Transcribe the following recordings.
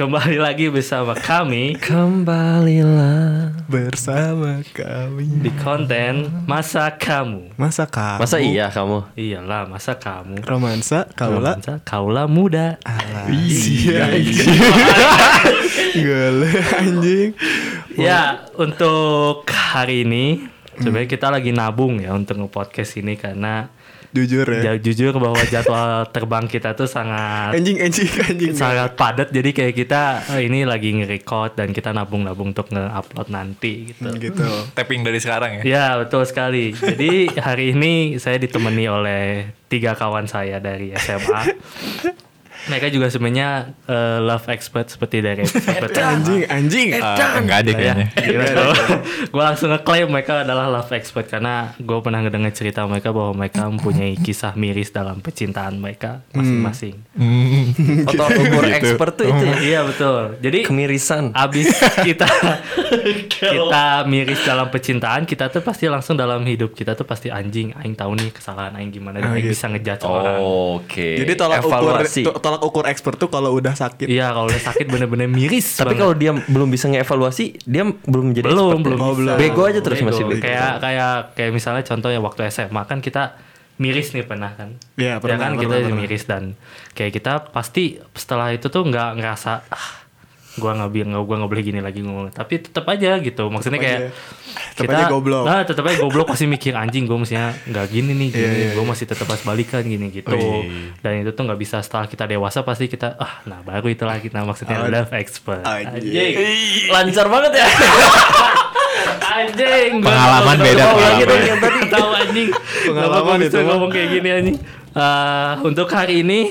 Kembali lagi bersama kami Kembalilah bersama kami di konten Masa Kamu. masa kamu Masa iya kamu? Iyalah, masa kamu. romansa kaula Romansa kaula muda. iya gele anjing Ya, untuk hari ini sebenarnya kita lagi nabung ya untuk nge-podcast ini karena jujur ya jujur bahwa jadwal terbang kita tuh sangat anjing anjing anjing sangat padat jadi kayak kita eh, ini lagi nge-record dan kita nabung-nabung untuk nge-upload nanti gitu. gitu tapping dari sekarang ya. Ya betul sekali. Jadi hari ini saya ditemani oleh tiga kawan saya dari SMA. Mereka juga sebenarnya eh, love expert seperti dari pertama. anjing anjing Ah, enggak ada Ya, kayaknya. gue langsung ngeklaim mereka adalah love expert karena gue pernah ngedenger cerita mereka bahwa mereka mempunyai kisah miris dalam percintaan mereka masing-masing. Atau ukur expert tuh itu ya? Iya betul. Jadi Kemirisan abis kita kita miris dalam percintaan kita tuh pasti langsung dalam hidup kita tuh pasti anjing aing tahu nih kesalahan aing gimana dan Oh, aing gitu. bisa ngejudge orang Oke jadi tolak ukur tolak ukur expert tuh kalau udah sakit iya kalau udah sakit bener-bener miris Tapi kalau dia belum bisa ngeevaluasi Dia belum menjadi belum expert belum ya? Oh, belum. Bego aja terus Bego. masih bego kayak kayak kayak misalnya contohnya waktu SMA kan kita miris nih pernah kan Iya, ya pernah, kan pernah, kita pernah. miris dan kayak kita pasti setelah itu tuh nggak ngerasa ah gua nggak bilang gua nggak boleh gini lagi ngomong tapi tetap aja gitu maksudnya Tetep kayak aja. Tetep aja goblok. nah tetap aja goblok pasti mikir anjing gue mestinya nggak gini nih gini Iya, iya, gue masih tetap harus balikan gini gitu Oh, iya. dan itu tuh nggak bisa setelah kita dewasa pasti kita ah nah baru itulah kita maksudnya love expert anjing. anjing Lancar banget ya anjing gua Pengalaman beda, pengalaman. yang tadi tahu anjing Pengalaman itu ngomong kayak gini anjing Eh, untuk hari ini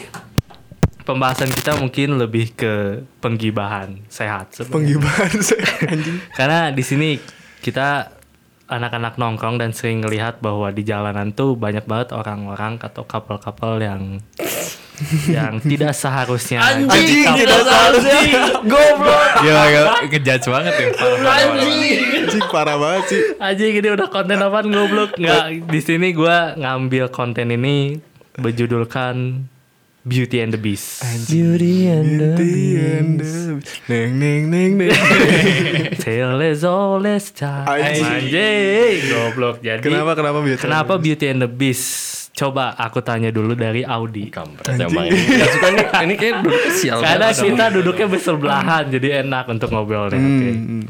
pembahasan kita mungkin lebih ke penggibahan sehat sebenarnya. penggibahan anjing karena di sini kita anak-anak nongkrong dan sering ngelihat bahwa di jalanan tuh banyak banget orang-orang atau couple-couple yang yang tidak seharusnya Anjing, couple. tidak seharusnya. Goblok Gila, gila. Ngejudge banget ya. Parah, parah. anjing parah banget sih Anjing ini udah konten apaan goblok nggak di sini gua ngambil konten ini berjudulkan Beauty and the Beast. Beauty and the Beauty and the- neng neng neng neng Tale is all is time. Anjing. Anjing, goblok. Jadi kenapa kenapa beauty kenapa Beauty and the Beast? Coba aku tanya dulu dari Audi. Kampret emang ini Gak suka nih Ini kayak duduk sial Karena kita duduknya bersebelahan, jadi enak untuk ngobrolnya. Oke. Hmm.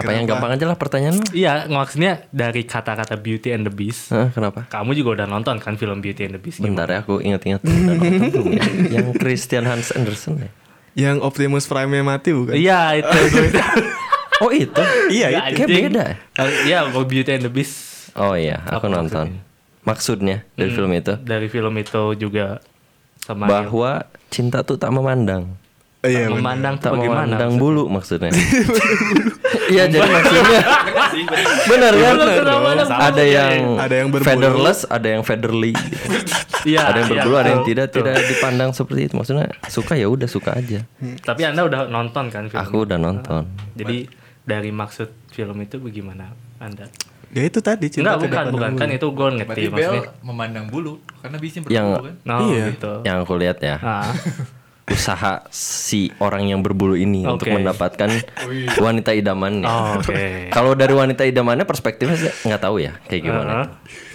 Apa yang gampang aja lah pertanyaan lu. Iya, maksudnya dari kata-kata Beauty and the Beast. Hah, Kenapa? Kamu juga udah nonton kan film Beauty and the Beast? Bentar ya aku ingat-ingat. Udah nonton belum ya? Yang Christian Hans Andersen ya? Yang Optimus Prime mati bukan? Iya itu. Oh itu? Iya, Ya, Kayak beda Iya, kalau Beauty and the Beast. Oh iya aku Apa nonton. Maksudnya dari Hmm, film itu? Dari film itu juga sama Bahwa cinta tuh tak memandang iya memandang Tak bagaimana? memandang bulu maksudnya Iya jadi maksudnya Bener kan Ada yang Ada yang berbulu. Featherless Ada yang featherly. Iya, Ada yang iya, berbulu Ada yang tidak. Tidak dipandang seperti itu Maksudnya suka ya udah suka aja Tapi Anda udah nonton kan film? Aku udah nonton Jadi dari maksud film itu bagaimana Anda? ya itu tadi cinta Enggak, bukan, bukan. Kan itu gue ngerti Berarti Bel maksudnya. memandang bulu karena bisnya Yang- berbulu kan. Oh, Iya. gitu. Yang aku lihat ya Ah, Usaha si orang yang berbulu ini Untuk Oke. mendapatkan wanita idamannya oh, oke. Kalau dari wanita idamannya perspektifnya saya nggak tahu ya kayak gimana. Heeh.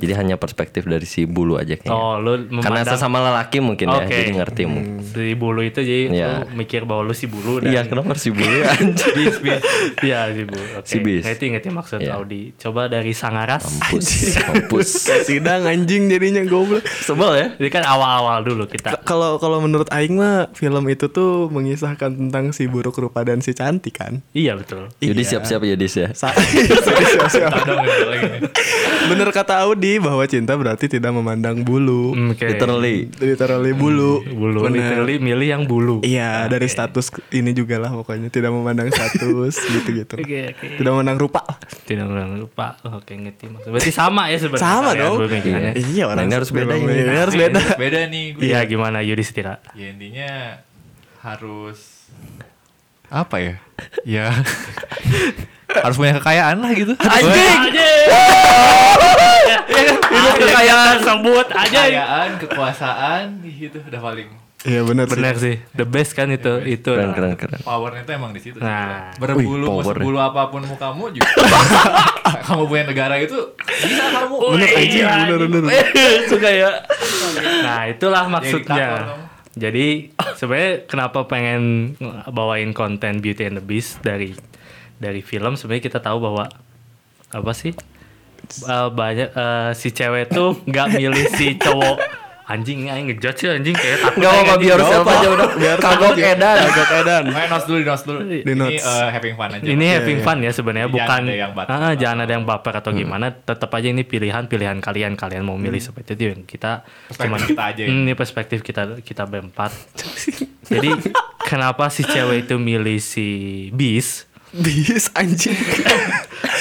Jadi hanya perspektif dari si bulu aja kayaknya. Oh, lu Karena memandang sesama lelaki mungkin ya, Oke. jadi ngerti mungkin. si bulu itu jadi Iya. lu mikir bahwa lu si bulu dan Iya, kenapa si bulu ya? anjing? bis bis iya si bulu oke Si bis. ngerti ngerti maksud Iya. Audi coba dari Sangaras Mampus, mampus. Sidang anjing jadinya goblok Sebel ya? ini kan awal-awal dulu kita kalau kalau menurut Aing mah film itu tuh mengisahkan tentang si buruk rupa dan si cantik kan iya betul Yudi Iya. siap-siap Yudis ya. Sa- Siap-siap. Bener kata Audi bahwa cinta berarti tidak memandang bulu. Hmm, oke. Literally. literally bulu. Bulu. Bener. literally milih yang bulu. Iya dari status ini juga lah pokoknya. Tidak memandang status gitu-gitu. Oke oke. Tidak memandang rupa. Tidak bilang lupa oke ngerti maksud. Berarti sama ya sebenarnya sama dong. pemikirannya. iya orang Nah, ini harus beda ini. ini harus Iya, beda. Beda nih gue. iya gimana Yudhistira Ya intinya harus apa ya? Ya. Harus punya kekayaan lah gitu. anjing itu kekayaan tersebut aja Kekayaan, kekuasaan gitu udah paling Iya benar sih. Bener sih, the best kan itu itu. Keren keren keren. Powernya itu emang di situ. Nah. berbulu, sebulu apa pun mukamu juga. kamu punya negara itu bisa kamu. Bener anjing, bener bener. Suka ya. Nah, itulah maksudnya. Jadi sebenarnya kenapa pengen bawain konten Beauty and the Beast dari dari film sebenarnya kita tahu bahwa apa sih eh, banyak eh, si cewek tuh nggak milih si cowok anjing ini aing ngejudge ya anjing kayak takut Gak aing apa-apa biar self apa-apa. aja udah. Biar Kagok aja. edan. Kagok edan. Ayo notes dulu, notes dulu. Di Ini notes. eh, having fun aja. ini having iya. fun ya sebenarnya Jangan bukan ada yang baper. Ah, jangan ada yang baper atau gimana tetap aja ini pilihan pilihan kalian kalian mau milih seperti itu yang kita Perspektif kita aja ya. Hmm, ini perspektif kita kita berempat jadi kenapa si cewek itu milih si bis Bis anjing.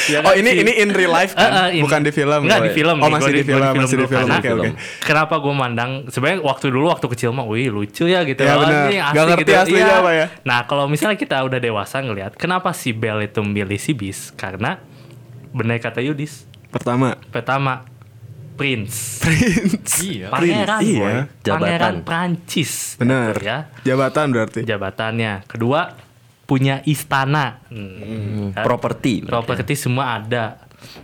Ya oh kan, ini si- ini in real life kan? eh, in- Bukan di film. Enggak di film Oh masih di film, masih di film. Oke oke. Kenapa gue mandang sebenarnya waktu dulu waktu kecil mah, wih lucu ya gitu. Ya, Oh, benar. ini Nggak ngerti aslinya apa ya. Nah kalau misalnya kita udah dewasa ngelihat, kenapa si Bell itu memilih si Bis? Karena benar kata Yudis, Pertama, pertama Prince, Prince. Iya. pangeran, Iya. boy. Jabatan. pangeran Prancis, Benar. ya Jabatan berarti. jabatannya. Kedua punya istana, Hmm. Kan? Properti. properti semua ada,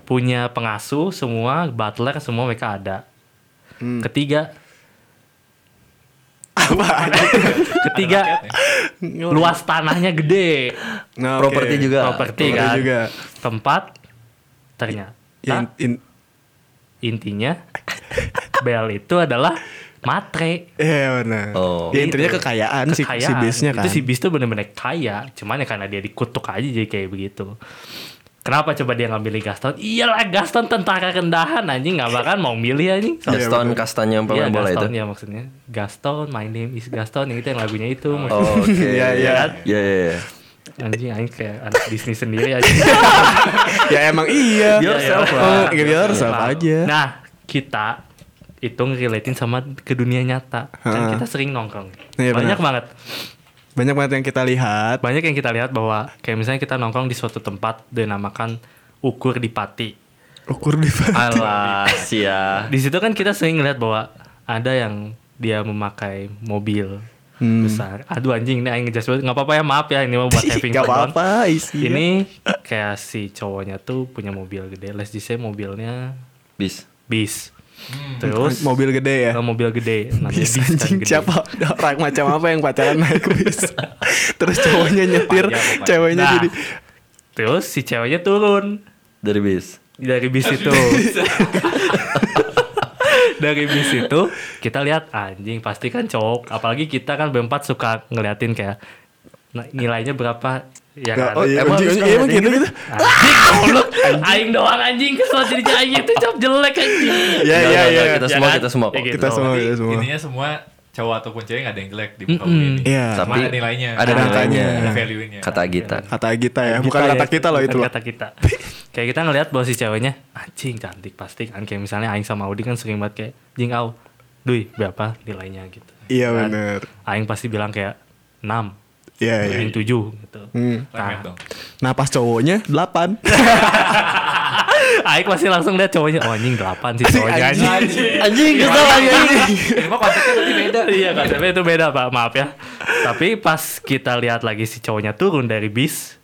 punya pengasuh semua, butler semua mereka ada. Hmm. Ketiga Ketiga luas tanahnya gede. Nah, oke. Properti juga. Properti kan. juga. Keempat ternyata In- in- intinya Bel itu adalah matre. Iya benar. Oh. Ya, intinya Gitu. kekayaan, si, si Kekayaan. bisnya kan. Itu si bis tuh bener-bener kaya. Cuman ya karena dia dikutuk aja jadi kayak begitu. Kenapa coba dia nggak milih Gaston? Iyalah Gaston tentara rendahan anjing nggak bakal mau milih anjing. Gaston Kastanya yang pemain Iya bola itu. Gaston ya maksudnya. Gaston, my name is Gaston yang itu yang lagunya itu. Oh, Oke. Iya, iya. Iya iya. iya. Anjing anjing kayak anak Disney sendiri aja. ya emang iya. Yourself Oh, lah. yourself Nah, aja. Nah, kita itu ngeriletin sama ke dunia nyata. Kan kita sering nongkrong. Iya, Banyak benar. banget. Banyak banget yang kita lihat. Banyak yang kita lihat bahwa kayak misalnya kita nongkrong di suatu tempat dinamakan ukur di pati. Ukur di Alas ya. Di situ kan kita sering ngeliat bahwa ada yang dia memakai mobil Hmm. besar. Aduh anjing ini aing ngejas banget. Nggak apa-apa ya maaf ya ini mau buat having Gak fun apa-apa isi. Ini kayak si cowoknya tuh punya mobil gede. Let's just say mobilnya Bis. bis. Hmm. Terus mobil gede ya. mobil gede. Bis bis anjing gede. siapa orang macam apa yang pacaran naik bis. Terus cowoknya nyetir, pajak. ceweknya Nah, jadi Terus si ceweknya turun Dari bis. dari bis itu. dari bis itu kita lihat anjing pasti kan cowok. Apalagi kita kan berempat suka ngeliatin kayak nah, nilainya berapa ya kan. Oh, iya, Emang anjing, suka anjing, emang gitu gitu. Anjing goblok. Aing doang anjing kesel jadi aing itu cap jelek anjing. Iya iya iya. Kita Ya semua kan? kita semua kok. Ya gitu. Kita semua kita semua. intinya semua cowok ataupun cewek nggak ada yang jelek di muka bumi ini. Iya. Sama Tapi ada nilainya. ada nilainya. Ada value-nya. Kata Gita. Kata kita ya, Kita bukan ya, kata kita loh itu loh. kata kita kayak kita ngelihat bahwa si ceweknya anjing cantik pasti kan kayak misalnya Aing sama Audi kan sering banget kayak jing au Dui berapa nilainya gitu Iya Kan? bener. Aing pasti bilang kayak 6 Iya iya. Aing 7 gitu Hmm. Nah. Nah pas cowoknya 8 Aing pasti langsung lihat cowoknya oh anjing 8 sih cowoknya anjing Anjing anjing. Ini mah konteksnya berarti beda. iya konsepnya itu beda pak maaf ya tapi pas kita lihat lagi si cowoknya turun dari bis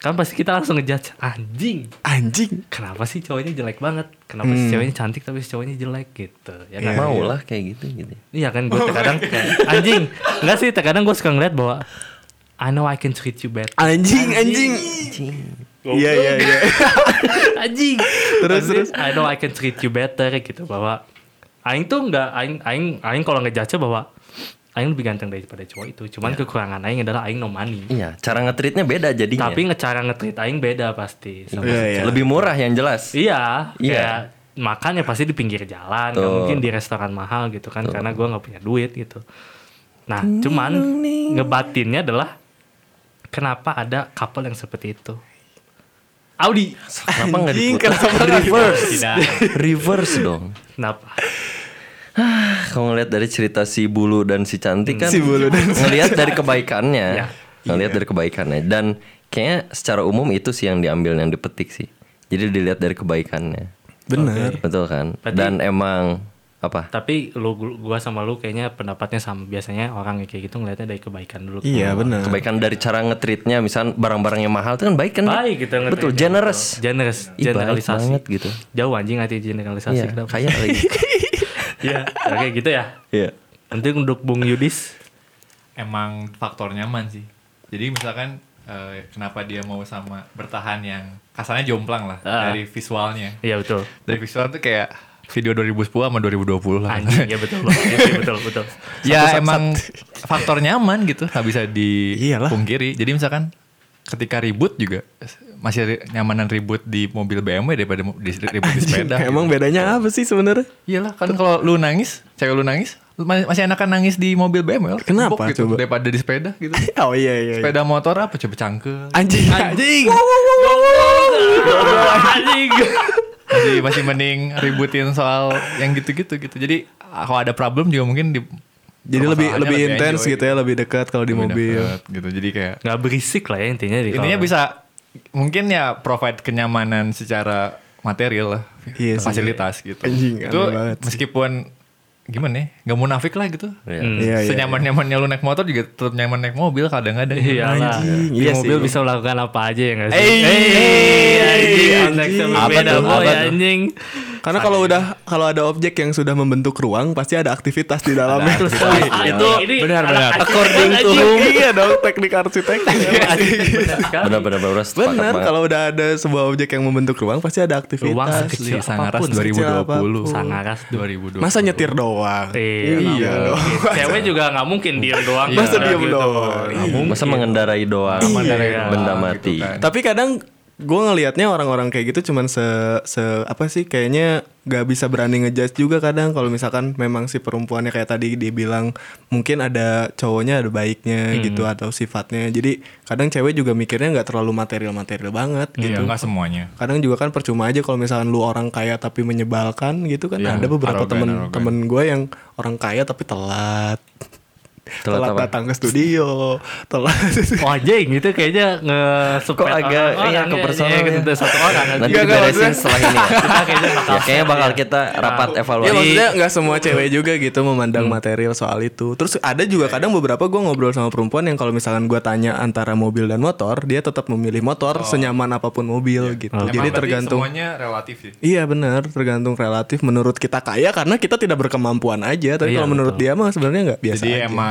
kan pasti kita langsung ngejudge anjing Anjing. kenapa sih cowoknya jelek banget kenapa si Hmm. ceweknya cantik tapi si cowoknya jelek gitu ya kan Iya. Mau lah kayak gitu gitu. Iya kan gue terkadang kayak anjing. Enggak sih terkadang gue suka ngeliat bahwa I know I can treat you better. Anjing anjing. Anjing. Iya iya iya. anjing. Terus, Maksudnya, I know I can treat you better gitu bahwa aing tuh enggak aing aing aing kalau ngejudge bahwa aing lebih ganteng daripada cowok itu. Cuman kekurangan aing adalah aing no money. Iya, cara ngetritnya beda jadinya. Tapi ngecara nge-treat aing beda pasti. sama Iya, iya. cewek. Lebih murah yang jelas. Iya, Iya. kayak makan ya pasti di pinggir jalan, nggak Tuh. mungkin di restoran mahal gitu kan, karena gue nggak punya duit gitu. Nah, cuman ngebatinnya adalah kenapa ada couple yang seperti itu? Audi, Kenapa nggak Reverse. Tidak. Reverse dong. kenapa? Kalau ngelihat dari cerita si Bulu dan si Cantik kan Si Bulu dan si ngelihat dari kebaikannya. Ya. Ngelihat dari kebaikannya dan kayaknya secara umum itu sih yang diambil yang dipetik sih. Jadi dilihat dari kebaikannya. Bener. Betul kan? Berarti- Dan emang Apa? Tapi lu gua sama lu kayaknya pendapatnya sama. Biasanya orang kayak gitu ngeliatnya dari kebaikan dulu. Iya benar. Kebaikan dari cara ngetreatnya, misal barang-barang yang mahal itu kan baik kan? Baik gitu. Betul, generous. Generous, generalisasi. banget gitu. Jauh anjing arti generalisasi Iya, kayak lagi. Iya, oke gitu ya. Iya. Nanti untuk Bung Yudis. Emang faktor nyaman sih. Jadi misalkan eh, kenapa dia mau sama bertahan yang kasarnya jomplang lah Ah. dari visualnya. Iya betul. Dari visual tuh kayak video 2010 sama 2020 lah. Anjing ya betul. Iya, betul betul. ya emang faktor nyaman gitu nggak bisa dipungkiri jadi misalkan ketika ribut juga masih nyamanan ribut di mobil BMW daripada di, ribut di sepeda Emang bedanya apa sih sebenarnya? iyalah kan kalau lu nangis cewek lu nangis masih enakan nangis di mobil BMW lah. Kenapa Empuk gitu, coba? daripada di sepeda gitu Oh iya iya. iya. sepeda motor apa coba cangkel Anjing anjing. Anjing. masih masih mending ributin soal yang gitu-gitu gitu jadi kalau ada problem juga mungkin di Jadi lebih lebih intens gitu ya, lebih dekat kalau di mobil. deket gitu jadi kayak Nggak berisik lah ya intinya. di intinya bisa mungkin ya provide kenyamanan secara material lah. Iya sih. fasilitas gitu. Anjing, itu meskipun gimana ya nggak munafik lah gitu Iya. Hmm. Iya iya. senyaman nyamannya lu naik motor juga tetap nyaman naik mobil kadang-kadang Iyalah. Anjing, Di iya mobil sih. bisa melakukan apa aja ya nggak sih? Eh, anjing. anjing. konteksnya Apa tuh? Apa anjing. Karena kalau udah kalau ada objek yang sudah membentuk ruang pasti ada aktivitas di dalamnya. Iya. itu ini Benar, anak benar. arsitek, According to iya dong teknik arsitek. Benar-benar benar kalau udah ada sebuah objek yang membentuk ruang pasti ada aktivitas. Ruang sekecil Sangaras apa pun. 2020 Sangaras 2020 Masa nyetir doang? Iya, Iya dong. Cewek juga nggak mungkin diem doang. Masa diem gitu. doang? Mungkin. Masa mengendarai doang Mengendarai benda doang mati. gitu kan. Tapi kadang gue ngelihatnya orang-orang kayak gitu cuman se, se apa sih kayaknya gak bisa berani ngejudge juga kadang. Kalau misalkan memang si perempuannya kayak tadi dia bilang mungkin ada cowoknya ada baiknya gitu atau sifatnya. Jadi kadang cewek juga mikirnya nggak terlalu material-material banget iya gitu. nggak semuanya. Kadang juga kan percuma aja kalau misalkan lu orang kaya tapi menyebalkan gitu kan. Iya, ada beberapa arogan, temen arogan. temen gue yang orang kaya tapi telat Telat telat, datang ke studio telat Oh anjing gitu kayaknya nge Kok agak iya ke personal ya. ya. satu orang Nanti diberesin maksudnya- setelah ini ya. Kita kayaknya bakal Ya, kayaknya bakal kita rapat Ya evaluasi. maksudnya nggak semua cewek juga gitu memandang material soal itu. Terus ada juga kadang beberapa gue ngobrol sama perempuan yang kalau misalkan gue tanya antara mobil dan motor, dia tetap memilih motor senyaman apa pun mobil gitu. Emang Jadi tergantung. semuanya relatif sih Iya benar, tergantung relatif. Menurut kita kaya karena kita tidak berkemampuan aja. Tapi Iya, kalau menurut betul. dia mah sebenarnya nggak biasa. Jadi aja. emang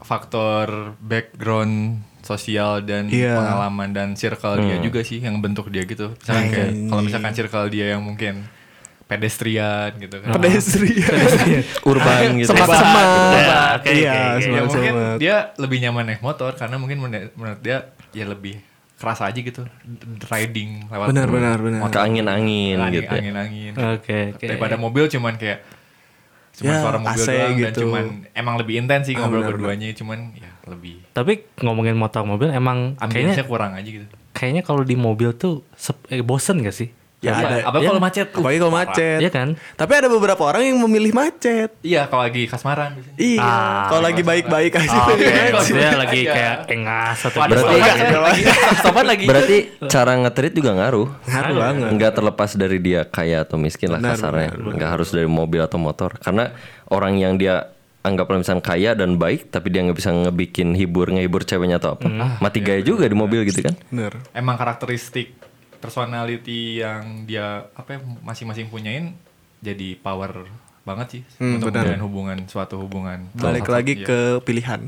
faktor background sosial dan Iya. pengalaman dan circle dia juga sih yang bentuk dia gitu. Misalkan kayak kalau misalkan circle dia yang mungkin pedestrian gitu kan. pedestrian. urban gitu. Ya, oke, Iya, oke. ya mungkin semak-semak. dia lebih nyaman naik motor karena mungkin menurut dia ya lebih kerasa aja gitu riding lewat Benar, benar, benar. motor. Ke angin-angin angin, gitu ya. angin angin Oke, oke. daripada mobil cuman kayak cuman Ya, suara mobil AC doang dan gitu. cuman emang lebih intens sih Ah, ngobrol benar, berduanya cuman ya lebih Tapi ngomongin motor mobil emang ambience kayaknya kurang aja gitu kayaknya kalau di mobil tuh eh, bosen gak sih? Ya, Iya, ada. apa ya. kalau macet Apalagi kalau macet. Iya kan? Tapi ada beberapa orang yang memilih macet. iya kalau lagi kasmaran biasanya. Iya. Ah, kalau lagi baik-baik aja. Oh, Oke, pilih macet. maksudnya lagi Iya. kayak engas atau Berarti- stopan lagi stopan lagi Berarti cara ngetrit juga ngaruh. Ngaruh banget. Nggak terlepas dari dia kaya atau miskin lah Benar, kasarnya. Nggak harus dari mobil atau motor. Karena orang yang dia anggaplah misalnya kaya dan baik, tapi dia nggak bisa ngebikin hibur ngehibur ceweknya atau apa, mati gaya juga di mobil gitu kan? Bener. emang karakteristik personality yang dia apa ya, masing-masing punyain jadi power banget sih Hmm, untuk benar. menjalin hubungan suatu hubungan Balik Salah lagi satu- ke pilihan.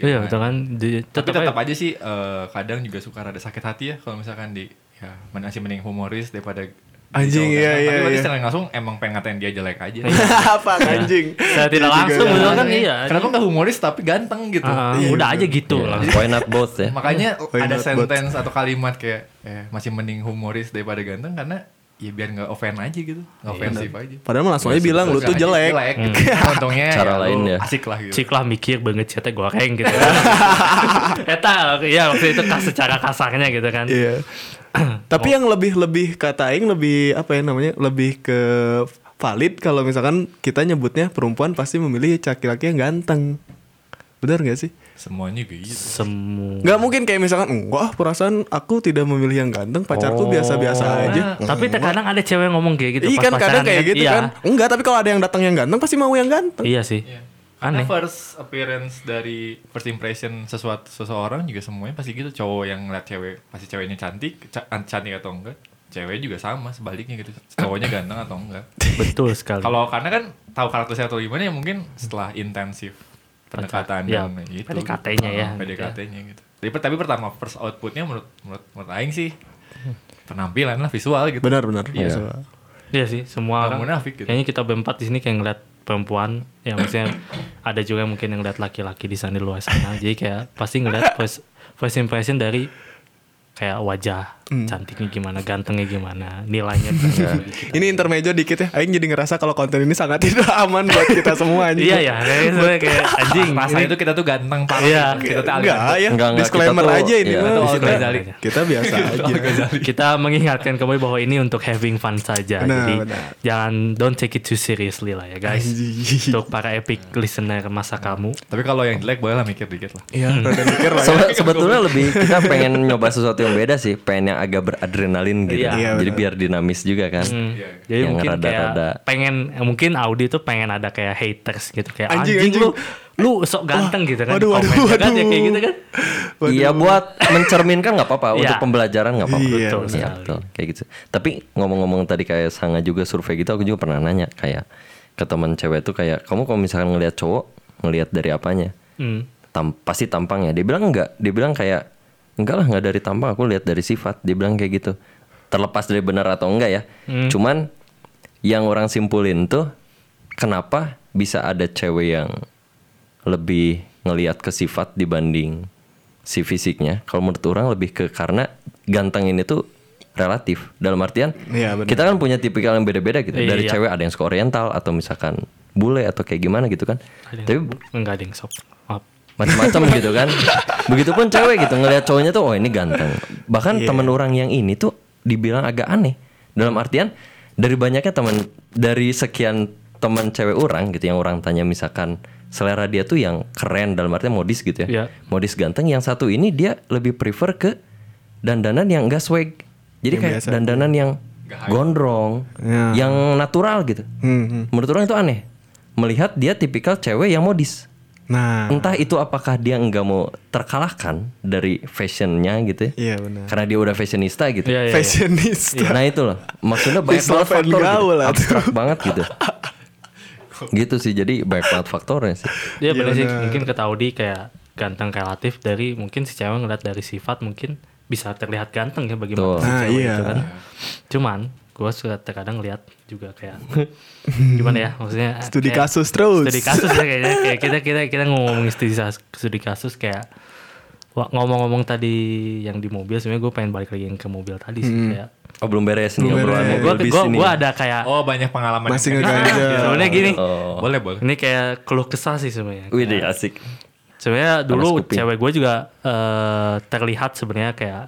Iya, betul kan? Di, tapi tetap tetap aja- aja sih eh, kadang juga suka rada sakit hati ya kalau misalkan di ya masih mending humoris daripada Anjing, iya, iya, tapi berarti iya. secara langsung emang pengen ngatain dia jelek aja Apa anjing? Saya tidak langsung kan. betul kan iya. kenapa nggak humoris tapi ganteng gitu Ah, Iya, udah aja gitu Iya. langsung. Why not both ya? makanya Why ada sentence atau kalimat kayak eh, masih mending humoris daripada ganteng karena ya biar nggak offend aja gitu nggak offensif aja Padahal mah langsung aja bilang lu tuh jelek. jelek gitu. untungnya Cara lain ya. asik lah gitu Cik lah mikir banget cetek goreng gitu. Eta ya waktu itu kas secara kasarnya gitu kan. Iya. Tapi yang lebih lebih kata aing lebih apa ya namanya? Lebih ke valid kalau misalkan kita nyebutnya perempuan pasti memilih laki-laki yang ganteng. Benar gak sih? semuanya gitu Semua. Nggak mungkin kayak misalkan enggak ah, perasaan aku tidak memilih yang ganteng, pacarku biasa-biasa aja. Tapi terkadang ada cewek yang ngomong kayak gitu. Iya kan kadang kayak gitu Iya. kan. Enggak, tapi kalau ada yang datang yang ganteng pasti mau yang ganteng. Iya sih. Aneh. Karena first appearance dari first impression sesuatu seseorang juga semuanya pasti gitu cowok yang ngeliat cewek pasti ceweknya cantik ca- cantik atau enggak cewek juga sama sebaliknya gitu cowoknya ganteng atau enggak Betul sekali. kalau karena kan tahu karakternya atau gimana ya mungkin setelah intensif pendekatan Ya, dan gitu PDKT-nya ya. PDKT-nya gitu tapi, tapi pertama first outputnya menurut menurut menurut Aing sih penampilan lah visual gitu Benar-benar. Iya. Masalah. Iya sih, semua orang. munafik gitu. Kayaknya kita berempat di sini kayak ngeliat perempuan, ya maksudnya ada juga mungkin yang ngeliat laki-laki di sana di luar sana. Jadi kayak pasti ngeliat first, first impression dari kayak wajah cantiknya gimana, gantengnya gimana, nilainya berapa gitu. Ini intermezzo dikit ya. Aing jadi ngerasa kalau konten ini sangat tidak aman buat kita semua anjing. Iya ya, kayak sebenarnya kayak anjing. masa itu kita tuh ganteng parah Iya. kita tuh Enggak ya. Enggak, enggak, Disclaimer kita tuh- aja ini iya, Kita, Ghazali. kita biasa aja. kita mengingatkan kembali bahwa ini untuk having fun saja. Benar, Jadi benar. jangan don't take it too seriously lah ya guys. Anjing. Untuk para epic listener masa kamu. tapi kalau yang jelek boleh lah mikir dikit lah Iya, rada mikir lah. ya. Sebe- sebetulnya lebih kita pengen nyoba sesuatu yang beda sih, pengen yang agak beradrenalin gitu. Iya. Iya, Jadi biar dinamis juga kan. Hmm. Iya. Jadi Yang mungkin rada-rada. kayak pengen eh, mungkin Audi tuh pengen ada kayak haters gitu kayak Anjing, anjing, anjing. lu lu sok ganteng gitu kan waduh, komen, waduh, ya kan ya waduh. kayak gitu kan. Iya buat mencerminkan nggak apa-apa, Iya. untuk pembelajaran nggak apa-apa. Iya, betul Iya, betul. Kayak gitu. Tapi ngomong-ngomong tadi kayak Sanga juga survei gitu, aku juga pernah nanya kayak ke teman cewek tuh kayak kamu kalau misalkan ngelihat cowok ngelihat dari apanya? Hmm. Tam, pasti tampangnya. Dia bilang enggak. Dia bilang kayak enggak lah nggak dari tampang, aku lihat dari sifat. Dia bilang kayak gitu. Terlepas dari benar atau enggak ya. Cuman yang orang simpulin tuh kenapa bisa ada cewek yang lebih ngelihat ke sifat dibanding si fisiknya. Kalau menurut orang lebih ke karena ganteng ini tuh relatif. Dalam artian benar. kita kan punya tipikal yang beda-beda gitu. Dari Iya. cewek ada yang suka oriental atau misalkan bule atau kayak gimana gitu kan. Ada Tapi enggak ada yang sok. Macam-macam gitu kan. Begitupun cewek gitu ngelihat cowoknya tuh oh ini ganteng. Bahkan temen orang yang ini tuh dibilang agak aneh. Dalam artian dari banyaknya teman dari sekian teman cewek orang gitu yang orang tanya misalkan selera dia tuh yang keren dalam artian modis gitu ya. Iya. Modis ganteng yang satu ini dia lebih prefer ke dandanan yang enggak swag. Jadi Yang kayak biasa. dandanan yang gondrong, Ya. yang natural gitu. Hmm, hmm. Menurut orang itu aneh. Melihat dia tipikal cewek yang modis. Nah, Entah itu apakah dia nggak mau terkalahkan dari fashionnya gitu ya. iya benar. Karena dia udah fashionista gitu. Iya, iya, iya. Fashionista. Nah itu loh. Maksudnya banyak banget faktor gitu. lah. Abstrak banget gitu. gitu sih. Jadi banyak banget faktornya sih. Iya bener sih bener. mungkin ke Audi kayak ganteng relatif dari mungkin si cewek ngeliat dari sifat mungkin bisa terlihat ganteng ya bagi mata si Nah, cewek iya. gitu kan. Cuman gue suka terkadang lihat juga kayak gimana ya maksudnya Studi kayak- kasus terus. studi kasus ya kayaknya kayak kita kita kita ngomongin studi studi kasus kayak ngomong-ngomong tadi yang di mobil sebenarnya gue pengen balik lagi yang ke mobil tadi sih kayak Oh belum beres nih Belum obrolan beres. mobil gue gue ada kayak oh banyak pengalaman Masih ngeganja. sebenarnya gini Oh. boleh boleh ini kayak keluh kesah sih sebenarnya Wih deh, asik. Sebenarnya dulu cewek gue juga eh, terlihat sebenarnya kayak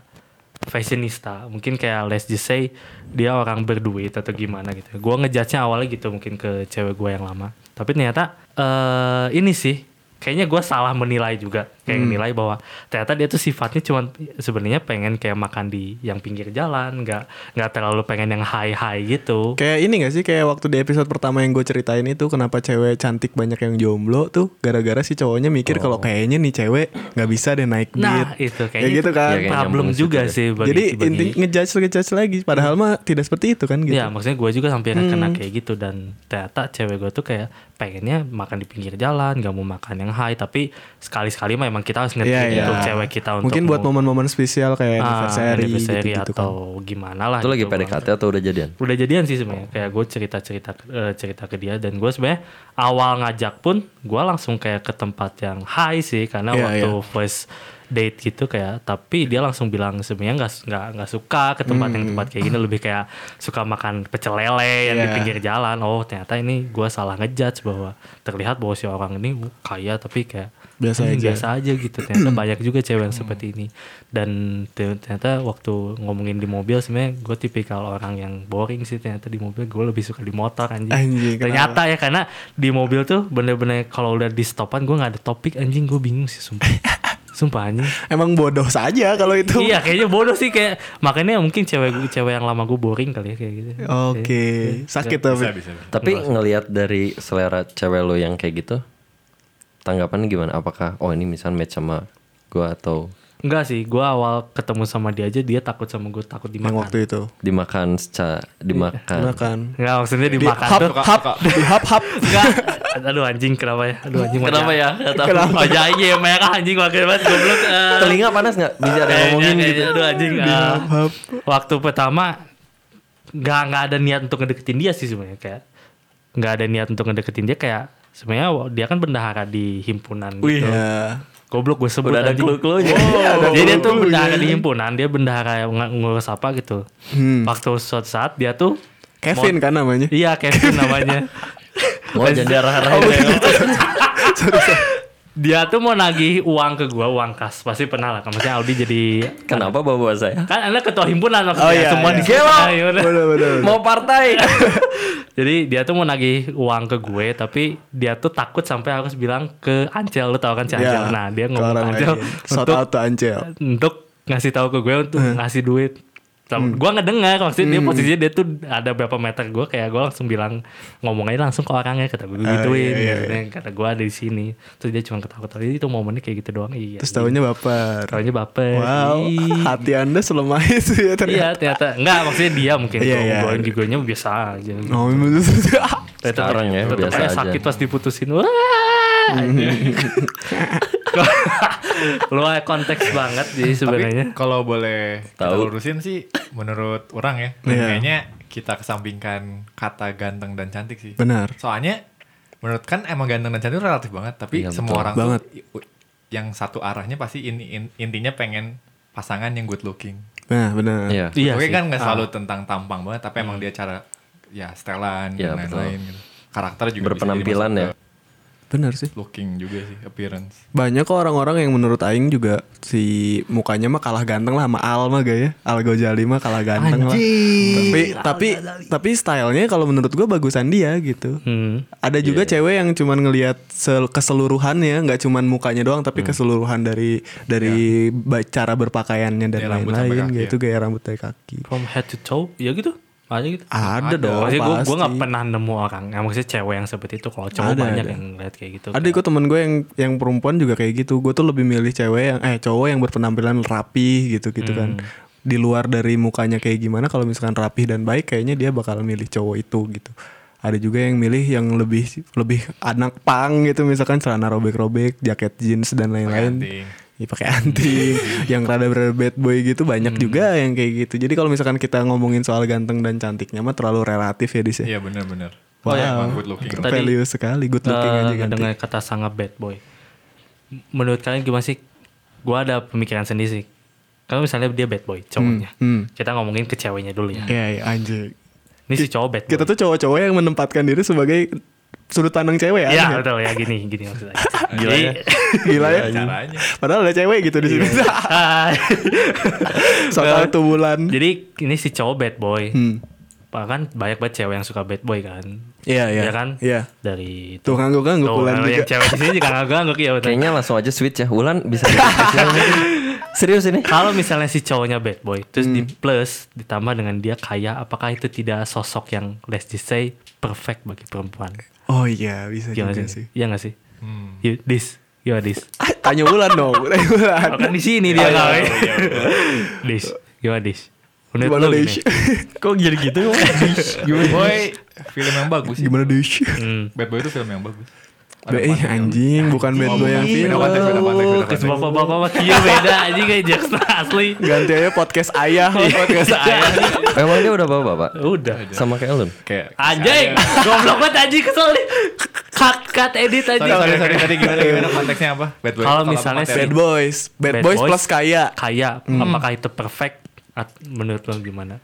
fashionista. Mungkin kayak let's just say dia orang berduit atau gimana gitu. Gue ngejudge-nya awalnya gitu mungkin ke cewek gue yang lama. Tapi ternyata eh ini sih kayaknya gue salah menilai juga. Kayak menilai bahwa ternyata dia tuh sifatnya cuman sebenarnya pengen kayak makan di yang pinggir jalan, nggak nggak terlalu pengen yang high high gitu. Kayak ini gak sih kayak waktu di episode pertama yang gue ceritain itu kenapa cewek cantik banyak yang jomblo tuh gara-gara si cowoknya mikir kalau kayaknya nih cewek nggak bisa deh naik beat. Nah itu Kayak kayaknya gitu itu kan. Iya, kayak problem juga ya. sih bagi, Jadi bagi- inti ngejudge ngejudge lagi padahal mah tidak seperti itu kan gitu. Iya, maksudnya gue juga sampai kena kayak gitu dan ternyata cewek gue tuh kayak pengennya makan di pinggir jalan, gak mau makan yang high, tapi sekali-sekali mah emang kita harus ngerti Iya, iya. untuk cewek kita untuk Mungkin buat momen-momen spesial kayak ah, anniversary, anniversary gitu-gitu kan. atau gimana lah. Itu lagi gitu. PDKT atau udah jadian? Udah jadian sih sebenarnya. Kayak gue cerita-cerita eh, cerita ke dia dan gue sebenarnya awal ngajak pun gue langsung kayak ke tempat yang high sih karena Iya, waktu iya. first date gitu kayak tapi dia langsung bilang sebenarnya nggak nggak nggak suka ke tempat yang tempat kayak gini lebih kayak suka makan pecel lele yang di Iya. pinggir jalan oh ternyata ini gue salah ngejudge bahwa terlihat bahwa si orang ini uh, kaya tapi kayak Biasa "Hmm, aja." biasa aja gitu ternyata banyak juga cewek yang seperti ini dan te- ternyata waktu ngomongin di mobil sebenarnya gue tipikal orang yang boring sih ternyata di mobil gue lebih suka di motor anjing, Anjing, kenapa? ternyata ya karena di mobil tuh bener-bener kalau udah di stopan gue nggak ada topik anjing gue bingung sih sumpah Sumpah anjing. Emang bodoh saja kalau itu. iya kayaknya bodoh sih kayak makanya mungkin cewek cewek yang lama gue boring kali ya kayak gitu. Oke, sakit tapi. Bisa, bisa. bisa. Tapi ngelihat dari selera cewek lo yang kayak gitu, tanggapannya gimana? Apakah oh ini misal match sama gua atau Enggak sih, gue awal ketemu sama dia aja dia takut sama gue takut Yang dimakan. waktu itu. dimakan secara dimakan? Makan. Enggak maksudnya Di dimakan hap, tuh. hap, di hap, hap. Enggak. Aduh anjing kenapa ya? Aduh anjing Kenapa wajah- ya? Tahu. Kenapa? Wajah aja yang merah anjing wakil banget goblok. eh. Telinga panas nggak? Bisa ada yang Kayaknya- ngomongin kayaknya, gitu. Aduh anjing. Di eh, hap, hap. waktu pertama nggak nggak ada niat untuk ngedeketin dia sih sebenarnya kayak nggak ada niat untuk ngedeketin dia kayak sebenarnya dia kan bendahara di himpunan gitu. Ya. Goblok gue sebut Udah ada clue-cluenya. Oh, Jadi dia tuh bendahara di himpunan, dia bendahara yang ng- ngurus apa gitu. Hmm. Waktu suatu saat dia tuh Kevin kan namanya. Iya Kevin namanya. Mau jadi arah-arahin ya. dia tuh mau nagih uang ke gua, uang kas. Pasti pernah lah. Maksudnya Aldi jadi Kenapa bawa saya? kan anda ketua himpunan maksudnya Oh, iya, semua iya. Nah, iya udah. Bener, bener. Mau partai? Jadi dia tuh mau nagih uang ke gue tapi dia tuh takut sampai harus bilang ke Ancel lu tau kan si Ancel. Ya, Nah, dia ngomong ke Ancel untuk out to Ancel. untuk ngasih tahu ke gue untuk Hmm. ngasih duit. Sama- Gua ngedengar maksudnya dia posisinya dia tuh ada berapa meter gue kayak gue langsung bilang ngomong aja langsung ke orangnya kata gue Ah, gituin iya, iya, maksudnya kata gue ada di sini terus dia cuma ketawa-ketawa Jadi itu momennya kayak gitu doang iya Terus tahunya baper. tahunya baper Wow, Ih. hati anda selemah itu ya ternyata. iya ternyata enggak maksudnya dia mungkin Iya, iya. gue juga biasa aja Oh, maksudnya. Tetep- Sekarang ya, biasa aja aja. sakit pas diputusin. Wah. Lu konteks banget jadi sebenarnya. Tapi kalau boleh kita Tahu. lurusin sih menurut orang ya, Iya. kayaknya kita kesampingkan kata ganteng dan cantik sih. Benar. Soalnya menurut kan emang ganteng dan cantik itu relatif banget, tapi Iya, semua betul. orang Banget. tuh yang satu arahnya pasti ini in- intinya pengen pasangan yang good looking. Nah, benar. Iya. Iya Oke kan nggak Ah. selalu tentang tampang banget, tapi emang dia cara ya setelan Iya, dan betul. lain-lain gitu. Karakter juga bisa jadi Berpenampilan ya. ke Benar sih. Looking juga sih, appearance. Banyak kok orang-orang yang menurut Aing juga si mukanya mah kalah ganteng lah sama Al mah gak ya? Al Ghazali mah kalah ganteng lah. Tapi tapi tapi stylenya kalau menurut gua bagusan dia gitu. Hmm. Ada juga cewek yang cuman ngelihat sel- keseluruhannya nggak cuman mukanya doang tapi keseluruhan dari dari ba- cara berpakaiannya dan Dari rambut sampai lain-lain gitu gaya rambut dari kaki. From head to toe, ya gitu. Aja gitu. Ada, dong Maksudnya gue pasti gue gak pernah nemu orang yang maksudnya cewek yang seperti itu kalau cowok Ada, banyak ada. yang lihat kayak gitu. Ada kok temen gue yang yang perempuan juga kayak gitu. Gue tuh lebih milih cewek yang eh cowok yang berpenampilan rapi gitu gitu kan. Di luar dari mukanya kayak gimana kalau misalkan rapih dan baik kayaknya dia bakal milih cowok itu gitu. Ada juga yang milih yang lebih lebih anak pang gitu misalkan celana robek-robek, jaket jeans dan lain-lain. Iya pakai anting, yang rada-rada bad boy gitu banyak juga yang kayak gitu. Jadi kalau misalkan kita ngomongin soal ganteng dan cantiknya mah terlalu relatif ya di Iya benar-benar. Wow. Oh ya, good looking. Tadi- Value sekali, good looking Eh, aja dengan kata sangat bad boy. Menurut kalian gimana sih? Gue ada pemikiran sendiri sih. Kalau misalnya dia bad boy, cowoknya. hmm. Kita ngomongin ke ceweknya dulu ya. Iya, iya anjing. Ini si cowok bad boy. Kita tuh cowok-cowok yang menempatkan diri sebagai sudut pandang cewek ya. Iya aneh betul ya gini gini maksudnya. Gila ya. Gila ya. Caranya. Padahal ada cewek gitu di sini. Hai. Soal tuh bulan. Jadi ini si cowok bad boy. Hmm. Bahkan banyak banget cewek yang suka bad boy kan. Iya, iya. Iya kan? Iya. Dari Tuh ngangguk-ngangguk bulan kalau yang juga. cewek di sini juga ngangguk-ngangguk ya betul. Kayaknya langsung aja switch ya. Wulan bisa. Serius ini? Kalau misalnya si cowoknya bad boy, terus di Hmm. plus ditambah dengan dia kaya, apakah itu tidak sosok yang let's just say perfect bagi perempuan? Oh iya, bisa Gimana juga sih? sih. Iya gak sih? Hmm. You, this, gimana this? Ah, Tanya bulan dong, tanya bulan. Oh, kan di sini dia nggak? This, gimana this? Menurut Gimana Dish? gini? Kok jadi gitu? Bad Boy film yang bagus sih. Gimana Dish? Hmm. Bad Boy itu film yang bagus. Be, eh, anjing, bukan bad boy yang Beda film. konteks, beda konteks, beda konteks. bapak-bapak mah kia beda aja kayak Jackson asli. Ganti aja podcast ayah. podcast ayah. Emang dia udah bawa bapak? Udah. Sama kayak lu? Kayak Anjing, goblok banget anjing kesel nih. Cut cut edit aja. sorry, sorry, tadi gimana gimana konteksnya apa? Bad Boy. Kalau misalnya? Bad boys, bad, boys, plus kaya. Kaya, apakah itu perfect? Menurut lo gimana?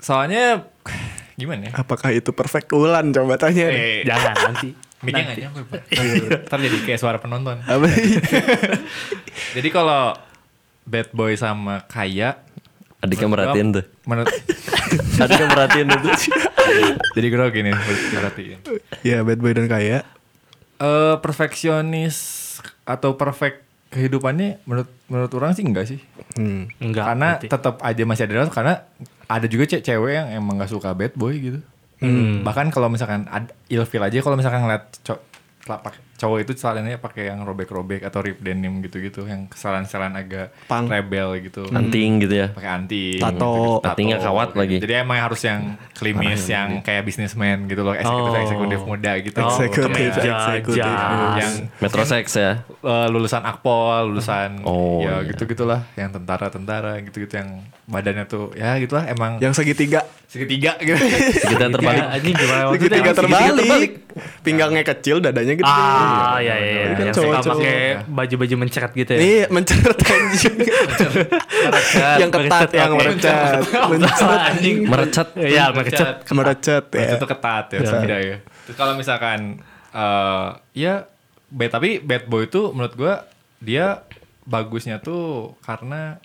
Soalnya gimana ya? Apakah itu perfect ulan coba tanya. Eh, Jangan nanti. Miknya nggak nyampe, Pak. Ntar jadi kayak suara penonton. Apa? Jadi kalau bad boy sama kaya Adiknya merhatiin tuh. Menurut Adiknya merhatiin tuh. jadi gue gini diperhatiin. ya bad boy dan kaya. Eh perfeksionis atau perfect kehidupannya menurut menurut orang sih enggak sih. Hmm. Enggak. karena tetap aja masih ada karena ada juga ce- cewek yang emang gak suka bad boy gitu. Hmm. Bahkan kalau misalkan ilfil aja kalau misalkan ngeliat co- telapak- cowok itu celananya pakai yang robek-robek atau rip denim gitu-gitu yang kesalahan-kesalahan agak Punk. rebel gitu. Anting gitu ya. Pakai anting, Tato. gitu, Antingnya kawat gitu. lagi. Jadi emang harus yang klimis yang kayak bisnismen gitu loh, eksekutif Oh. eksekutif muda gitu. Oh, Eksekutif, jas. yang Metrosex ya. lulusan akpol, lulusan Oh, ya iya. gitu gitulah, yang tentara-tentara gitu-gitu yang badannya tuh ya gitulah emang Yang segitiga. segitiga gitu. Kita terbalik. Ya, anjing gimana maksudnya? Segitiga terbalik. terbalik. Pinggangnya kecil, dadanya gede. Ah, iya iya iya. Ini kan Yang suka cowok-cowok. pakai baju-baju mencret gitu ya. Iya, mencret anjing. yang ketat, yang merecet. Mencret anjing. Merecet. Iya, merecet. merecet ya. Itu ketat ya, beda ya. Terus kalau misalkan eh ya bad tapi bad boy itu menurut gua dia bagusnya tuh karena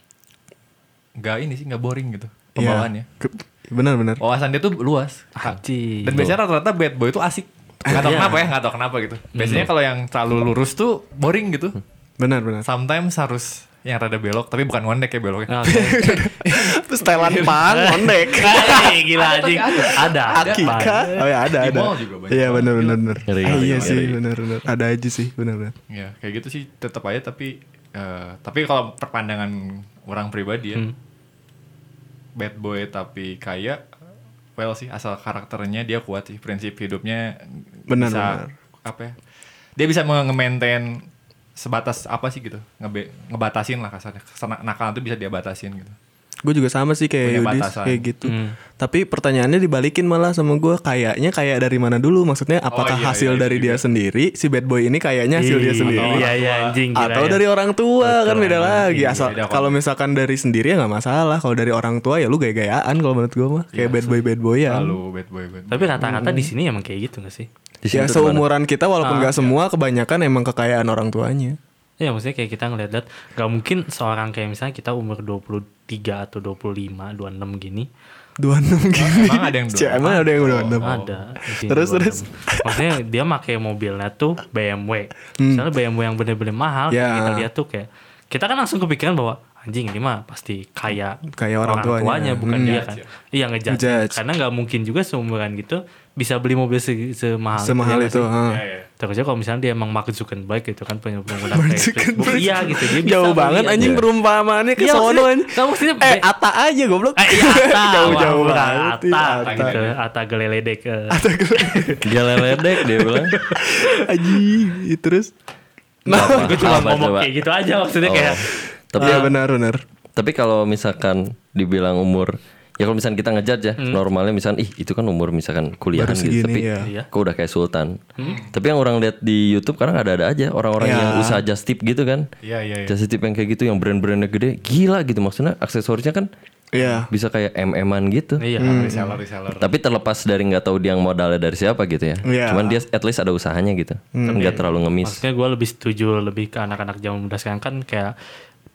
nggak ini sih nggak boring gitu pembawaannya. Iya. Benar-benar. Wawasan dia tuh luas. Anjing. Dan biasanya rata-rata bad boy itu asik. Gak tau Iya. kenapa ya, gak tau kenapa gitu. Biasanya kalau yang terlalu lurus tuh boring gitu. Benar-benar. Sometimes harus yang rada belok, tapi bukan ngondek ya beloknya. Oke. Setelan pang, ondek. Hai, gila anjing. Ada. Akika. Oh ya ada Di ada. mall juga banyak Iya banget. benar-benar. benar. Ngeri, Ah, Iya sih ngeri. benar-benar. Ada aja sih benar-benar. Ya, kayak gitu sih tetap aja tapi eh, tapi kalau perpandangan orang pribadi ya. Bad boy tapi kaya well sih asal karakternya dia kuat sih, prinsip hidupnya Benar, bisa benar. apa ya? Dia bisa nge-maintain sebatas apa sih gitu. Ngebe, ngebatasin lah kasarnya. Nakal itu bisa dia batasin gitu. Gue juga sama sih kayak Punya Yudis batasan. kayak gitu. Hmm. Tapi pertanyaannya dibalikin malah sama gue kayaknya kayak dari mana dulu? Maksudnya apakah iya, hasil iya, dari itu dia juga. sendiri si bad boy ini kayaknya hasil dia Ih, sendiri? Iya iya anjing Atau ya. dari orang tua kan beda lagi. Iya, Asal beda kok. kalau misalkan dari sendiri ya nggak masalah. Kalau dari orang tua ya lu gaya-gayaan kalau menurut gue mah kayak bad boy bad boy ya. Lalu bad boy bad boy. Tapi rata-rata di sini emang kayak gitu gak sih? Di Ya tuh mana? seumuran kita walaupun nggak semua kebanyakan emang kekayaan orang tuanya. Ya maksudnya kayak kita ngeliat-liat Gak mungkin seorang kayak misalnya kita umur 23 atau 25, 26 gini 26 gitu. Emang ada yang Cek, emang ada yang udah Ada di sini Terus, 26. terus. Maksudnya dia pakai mobilnya tuh BMW Misalnya BMW yang bener-bener mahal Hmm. Ya. Kita lihat tuh kayak Kita kan langsung kepikiran bahwa Anjing ini mah pasti kaya Kayak orang tuanya. Bukan Hmm. dia kan Iya ngejudge Ngejudge. Karena gak mungkin juga seumuran gitu Bisa beli mobil se- semahal Semahal ya nggak itu. ha. Ya, ya. Terusnya kalau misalnya dia emang Mark Zuckerberg gitu kan punya pengguna Facebook. Iya gitu dia bisa Jauh beli banget aja. anjing perumpamaannya ke Iya, sono nggak, maksudnya Eh, Ata aja goblok. Eh, iya, Ata, Jauh-jauh wah, banget. Ata, Ata. gitu, Ata geleledek. eh. Dia leledek dia bilang. Anjing, terus. Nah, Gue cuma apa ngomong kayak gitu aja maksudnya Oh. kayak. Tapi Iya benar benar. Tapi kalau misalkan dibilang umur Ya kalau misalkan kita ngejudge ya Normalnya misalkan Ih itu kan umur misalkan kuliahan Baru gitu segini, Tapi ya. Kok udah kayak sultan Tapi yang orang lihat di Youtube Karena ada-ada aja Orang-orang Ya. yang usaha just tip gitu kan Iya, iya, iya. Just tip yang kayak gitu Yang brand-brandnya gede Gila gitu Maksudnya aksesorisnya kan Iya. Bisa kayak MM-an gitu Iya. Reseller, reseller. Tapi terlepas dari nggak tahu dia yang modalnya dari siapa gitu ya Iya. Cuman dia at least ada usahanya gitu Nggak terlalu ngemis Maksudnya gue lebih setuju lebih ke anak-anak zaman muda sekarang kan kayak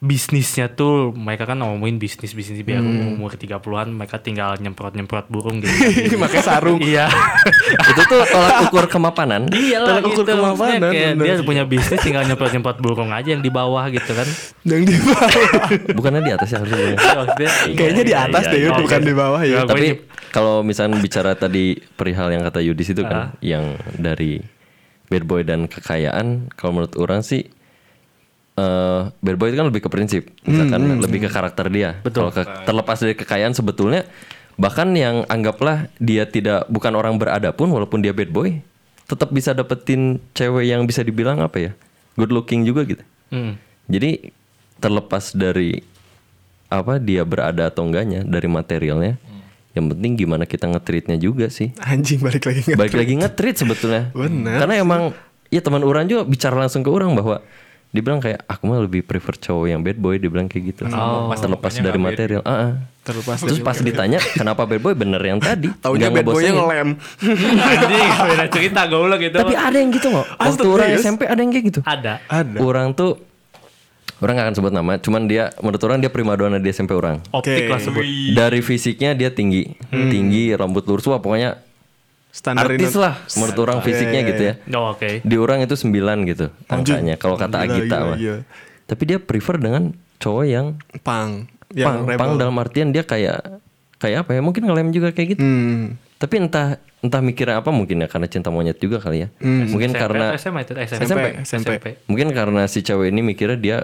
bisnisnya tuh mereka kan ngomongin bisnis bisnis biar Hmm. umur 30-an mereka tinggal nyemprot-nyemprot burung gitu. Pakai sarung. iya. Itu tuh tolak ukur kemapanan Iya lah Tolak ukur gitu. Kemapanan, kayak bener. dia punya bisnis tinggal nyemprot-nyemprot burung aja yang di bawah gitu kan. Yang di bawah. Bukannya di atas ya harusnya. Maksudnya, Kayaknya di iya, atas iya, deh, iya. bukan Oke. di bawah ya. Tapi kalau misalnya bicara tadi perihal yang kata Yudis itu kan, yang dari bad boy dan kekayaan, kalau menurut orang sih eh bad boy itu kan lebih ke prinsip, misalkan lebih ke karakter dia. Betul. Kalau ke- terlepas dari kekayaan sebetulnya bahkan yang anggaplah dia tidak bukan orang berada pun walaupun dia bad boy, tetap bisa dapetin cewek yang bisa dibilang apa ya? Good looking juga gitu. Hmm. Jadi terlepas dari apa dia berada atau enggaknya dari materialnya, yang penting gimana kita ngetreatnya juga sih. Anjing balik lagi nge- Balik lagi ngetreat sebetulnya. Bener Karena emang ya teman orang juga bicara langsung ke orang bahwa dia bilang kayak aku mah lebih prefer cowok yang bad boy dia bilang kayak gitu. Oh. terlepas Mukanya dari material. Ah, ah. Terlepas Terus pas ditanya kenapa bad boy bener yang tadi. Taunya Nggak bad boynya ngelem. Anjing, beda cerita goblok gitu. Tapi ada yang gitu nggak? Waktu Astaga, orang yes. SMP ada yang kayak gitu. ada. Ada. Orang tuh orang gak akan sebut nama, cuman dia menurut orang dia primadona di SMP orang. Optik Oke. lah sebut. Dari fisiknya dia tinggi, tinggi, rambut lurus, wah pokoknya Standar artis ini. lah menurut orang fisiknya Iya, iya, gitu ya. Oh, oke. Di orang itu 9 gitu angkanya kalau kata Gila, Agita gila, mah. gila. tapi dia prefer dengan cowok yang Pang. pang, Yang pang rebel. dalam artian dia kayak kayak apa ya? Mungkin ngelem juga kayak gitu. Hmm. Tapi entah entah mikirnya apa mungkin ya karena cinta monyet juga kali ya. Mungkin SMP karena itu SMP. SMP, SMP. mungkin karena si cewek ini mikirnya dia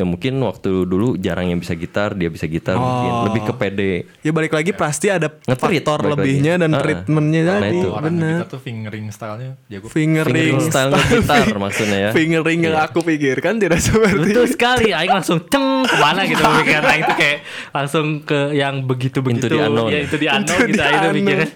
ya mungkin waktu dulu jarang yang bisa gitar, dia bisa gitar mungkin Oh. lebih ke pede. Ya balik lagi pasti ada Nge-treat faktor lebihnya lagi. dan Ah, treatmentnya nah tadi. itu. Orang Bener. kita tuh fingering stylenya jago. Fingering, Fingering style gitar maksudnya ya. Fingering yang aku pikirkan tidak seperti Betul sekali, Aing langsung ceng ke mana gitu pikiran Aing tuh kayak langsung ke yang begitu-begitu Into the unknown. Ya itu di Itu unknown gitu di Aing tuh pikirnya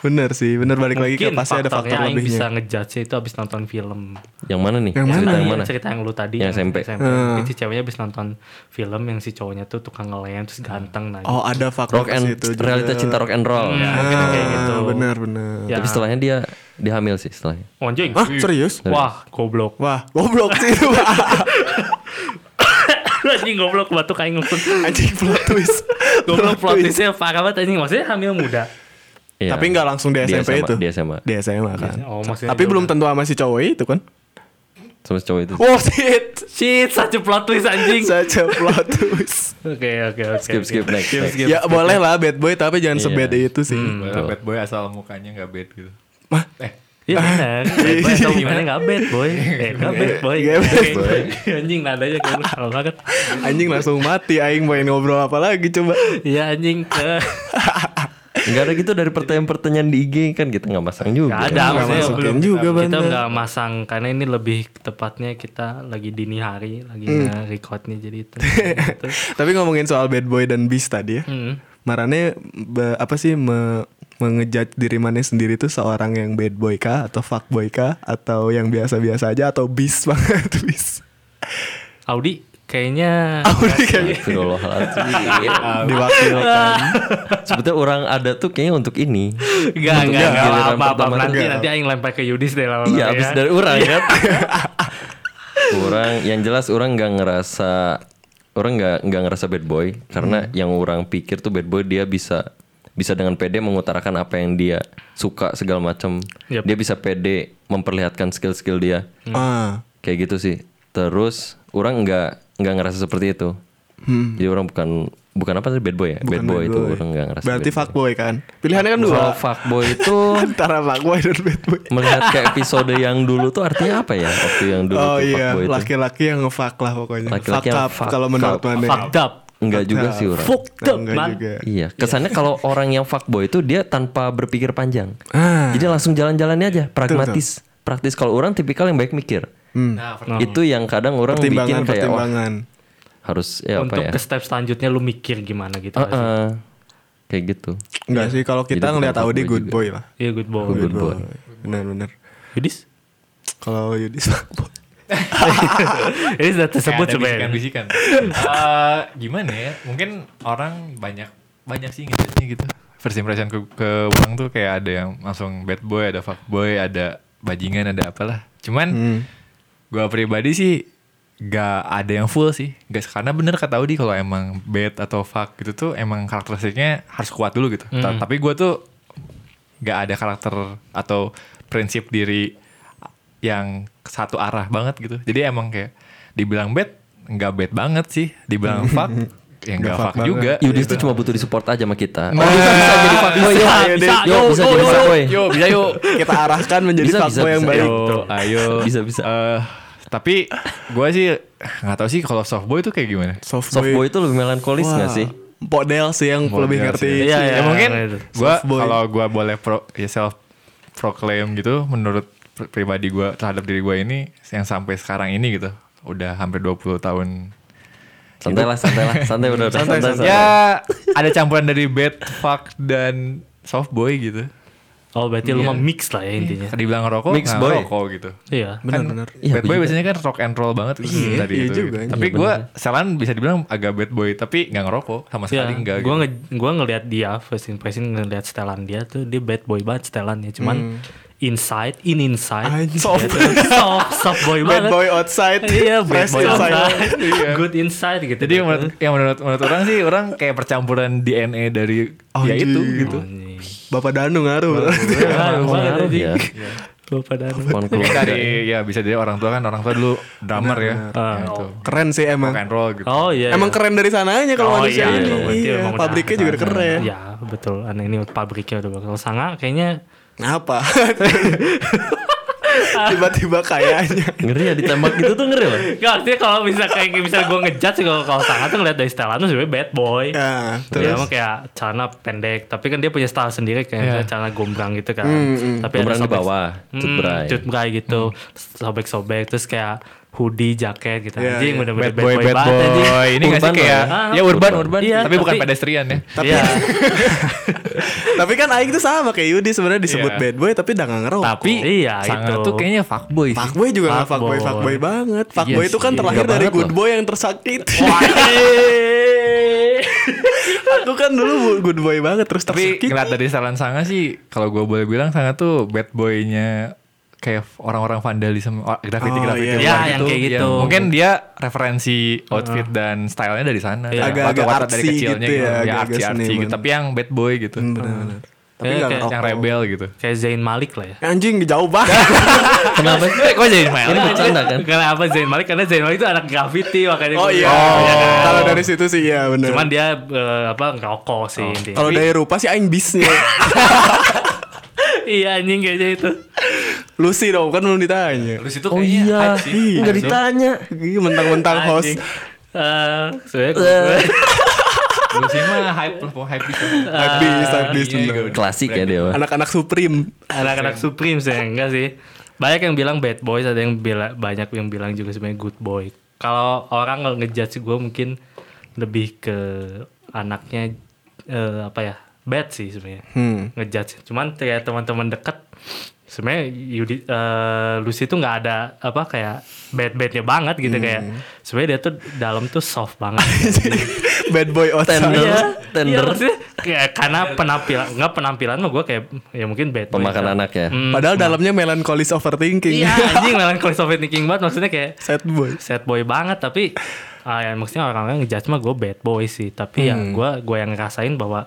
Bener sih, bener balik lagi ke Mungkin pasti ada faktor Aing bisa lebihnya. ngejudge itu abis nonton film Yang mana nih? Yang mana? Cerita yang Iya, mana? cerita yang lu tadi Yang SMP. Jadi si ceweknya abis nonton film yang si cowoknya tuh tukang ngelem terus ganteng nah Oh ada faktor Rock and juga. realita cinta rock and roll. Ya, mungkin kayak gitu. Ah, Bener bener. Ya. Tapi setelahnya dia dia hamil sih setelahnya. Anjing Ah serius? Wah goblok Wah goblok sih itu. Anjing goblok batuk Aing langsung Anjing plot twist. Goblok plot twistnya parah banget anjing Maksudnya hamil muda Iya. Tapi nggak langsung di Di SMP SMA, itu. di SMA. Di SMA kan. Oh, Tapi belum tentu sama si cowok itu kan. Sama cowok itu. Oh shit. Shit such a plot twist anjing Saja plot twist. Oke oke oke Skip skip next. next. ya boleh lah bad boy tapi jangan Iya. sebad itu sih. Boleh bad boy asal mukanya nggak bad gitu. Mah, Eh, Iya benar. Bad boy atau gimana nggak bad boy? Eh nggak bad boy. Nggak bad Oke. Anjing nadanya salah banget. anjing langsung mati aing mau ngobrol apa lagi coba. Iya anjing. Enggak ada gitu dari pertanyaan-pertanyaan di IG kan kita nggak masang juga. Nggak ada Nggak masukin belum juga, kita bener. nggak masang karena ini lebih tepatnya kita lagi dini hari lagi nge-record nih jadi itu. Gitu. Tapi ngomongin soal bad boy dan beast tadi ya. Hmm. Marane apa sih me, mengejudge diri mana sendiri tuh seorang yang bad boy kah atau fuck boy kah atau yang biasa-biasa aja atau beast banget beast. Audi kayaknya Audi kayaknya Astagfirullahaladzim. diwakilkan. Sebetulnya orang ada tuh kayaknya untuk ini. Enggak, enggak, Untuk enggak, giliran apa, apa, pertama nanti, tuh. nanti Aing lempar ke Yudis deh lama Iya, abis dari orang kan. orang yang jelas orang nggak ngerasa orang nggak nggak ngerasa bad boy karena yang orang pikir tuh bad boy dia bisa bisa dengan pede mengutarakan apa yang dia suka segala macam. Yep. Dia bisa pede memperlihatkan skill-skill dia. ah. Kayak gitu sih. Terus orang nggak nggak ngerasa seperti itu. Hmm. Jadi orang bukan bukan apa sih bad boy ya? Bukan bad boy bad itu boy. orang nggak ngerasa. Berarti bad fuck boy kan? Pilihannya kan dua. Kalau fuckboy itu Antara fuck boy dan bad boy. melihat ke episode yang dulu tuh artinya apa ya? Waktu yang dulu Oh tuh iya, fuckboy itu. laki-laki yang nge-fuck lah pokoknya. Laki-laki fuck yang up fuck kalau menurut mana. Fucked up. Enggak juga sih orang. Fucked up, man. juga. Iya, kesannya kalau orang yang fuckboy itu dia tanpa berpikir panjang. Ah. Jadi langsung jalan-jalannya aja, pragmatis. Praktis kalau orang tipikal yang baik mikir. Hmm. nah, Itu yang kadang orang bikin Pertimbangan, kayak wah, pertimbangan. harus ya apa Untuk ya? ke step selanjutnya lu mikir gimana gitu. Uh, sih? uh, kayak gitu. Enggak sih kalau kita Jadi ngelihat bukan Audi good juga. boy lah. Iya good boy. Good boy. Benar-benar. Yudis? Kalau Yudis boy. Ini sudah tersebut Kayak ada sebenarnya. bisikan-bisikan. Eh, gimana ya? Mungkin orang banyak banyak sih ngejudge gitu. First impression ke, ke orang tuh kayak ada yang langsung bad boy, ada fuck boy, ada bajingan, ada apalah. Cuman Hmm. Gua pribadi sih gak ada yang full sih. Gak karena bener kata Audi kalau emang bad atau fuck gitu tuh emang karakteristiknya harus kuat dulu gitu. Ta- Tapi gua tuh gak ada karakter atau prinsip diri yang satu arah banget gitu. Jadi emang kayak dibilang bad nggak bad banget sih, dibilang fuck ya nggak fuck, fuck juga. Yudis tuh gitu. cuma butuh disupport aja sama kita. Nah, Oh, bisa, bisa jadi fuckboy. Bisa, bisa, yuk, bisa jadi fuckboy. Yuk, bisa yuk. Kita arahkan menjadi Bisa, fuck bisa, boy yang bisa. baik. Ayo, ayo. Bisa, bisa. Eh, tapi gue sih nggak tahu sih kalau soft boy itu kayak gimana. Soft Softboy itu lebih melankolis nggak sih? Podel sih yang Model lebih sih. ngerti. Iya, ya iya, mungkin gue Soft boy. kalau gue boleh pro, ya self proclaim gitu menurut pri- pribadi gue terhadap diri gue ini yang sampai sekarang ini gitu udah hampir 20 tahun Santai lah, santai lah, santai udah, udah Santai, santai, santai. ya ada campuran dari bad fuck dan soft boy gitu Oh berarti lu mah mix lah ya intinya. tadi bilang ngerokok Mix nggak boy. ngerokok gitu Iya. Benar-benar. Iya, bad boy juga. biasanya kan rock and roll banget gitu Iya, tadi iya itu juga. gitu. tapi Iya, gue. Selan bisa dibilang agak bad boy tapi nggak ngerokok sama Iya, sekali enggak gua gitu. nge gua ngelihat dia first impression ngelihat setelan dia tuh dia bad boy banget setelannya cuman inside in inside soft soft, soft boy Bad banget. boy outside. Iya, bad boy outside. Iya. Good inside gitu. jadi yang menurut, yang menurut menurut orang sih orang kayak percampuran DNA dari ya Anjing. itu gitu Anjing. Bapak Danu ngaruh. Ngaruh banget, ya. Bapak Danu. Ini keluarga. dari ya bisa dari orang tua kan orang tua dulu drummer ya. Ah. Ya, itu. Keren sih emang. Rock and roll gitu. Oh iya. Emang iya. keren dari sananya kalau Oh, manusia iya, ini. iya, Iya, pabriknya juga keren. Iya betul. Aneh ini pabriknya udah bakal sanga kayaknya Apa? Tiba-tiba kayaknya. Ngeri ya ditembak gitu tuh ngeri loh. Gak artinya kalau bisa kayak misalnya gue ngejudge kalau kalau sangat tuh ngeliat dari style tuh sebenarnya bad boy. Ya, Dia terus. emang kayak celana pendek, tapi kan dia punya style sendiri kayak misalnya celana gombrang gitu kan. Tapi Gombrang di sobek- bawah, cut Hmm, bray. cut bray gitu, sobek-sobek terus kayak hoodie, jaket gitu. Iya, anjing iya. bener-bener Bad boy, bad banget, anjing. boy. Ini nggak sih Urban kayak ya. ya urban, Urban. urban. Iya, tapi bukan tapi- pedestrian ya. Iya. Tapi kan Aing tuh sama kayak Yudi sebenarnya disebut Iya. bad boy tapi udah gak ngerokok. Tapi Iya, sangat itu. tuh kayaknya fuckboy sih. Fuckboy juga gak Fuckboy. fuckboy, fuckboy banget. Fuckboy Iya itu kan sih. terlahir dari good boy yang tersakiti. Wah, eh. Aku kan dulu good boy banget terus Tapi tersakiti. ngeliat dari Salan Sanga sih, kalau gue boleh bilang Sanga tuh bad boy-nya kayak orang-orang vandalisme, oh, iya. graffiti-graffiti luar Ya, yang kayak gitu. mungkin dia referensi outfit dan stylenya dari sana. Iya. Agak-agak Watak-watak dari artsy kecilnya gitu gitu, ya, ya, artsy-artsy seniman. gitu. Tapi yang bad boy gitu. Hmm, bener-bener. Tapi Kayak- gak kayak-. Yang rebel gitu. Kayak Zayn Malik lah ya. Anjing jauh banget. Kenapa sih? Eh, kok jadi main? Ini bercanda kan? Karena apa Zayn Malik? Karena Zayn Malik itu anak graffiti makanya oh iya. bilang. Iya kan? Kalau dari situ sih iya bener. Cuman dia eh, apa ngerokok sih intinya. kalau dari rupa sih Aing bisnya. iya anjing kayaknya itu. Lucy dong kan belum ditanya. Terus itu Oh kayaknya iya, hype sih. nggak ditanya. Ih, Mentang-mentang host. Eh, sebenarnya Lu sih mah hype hype gitu. Habis, habis Iya, bener. gitu. Klasik ya dia. Anak-anak Supreme. anak-anak Supreme sih enggak sih. Banyak yang bilang bad boys, ada yang bilang banyak yang bilang juga sebenarnya good boy. Kalau orang ngejudge gue mungkin lebih ke anaknya eh, apa ya bad sih sebenarnya Hmm. ngejudge. Cuman kayak teman-teman dekat sebenarnya Yudi eh, Lucy tuh nggak ada apa kayak bad badnya banget gitu kayak sebenarnya dia tuh dalam tuh soft banget. Bad boy outside. Tender. Iya, Tender. maksudnya kayak karena penampilan nggak penampilan mah gue kayak ya mungkin bad boy. Pemakan anak ya. Hmm. Padahal dalamnya melancholis overthinking. Iya anjing melancholy overthinking banget maksudnya kayak Sad boy. sad boy banget tapi ah, ya, maksudnya orang-orang ngejudge mah gue bad boy sih tapi ya gue gue yang ngerasain bahwa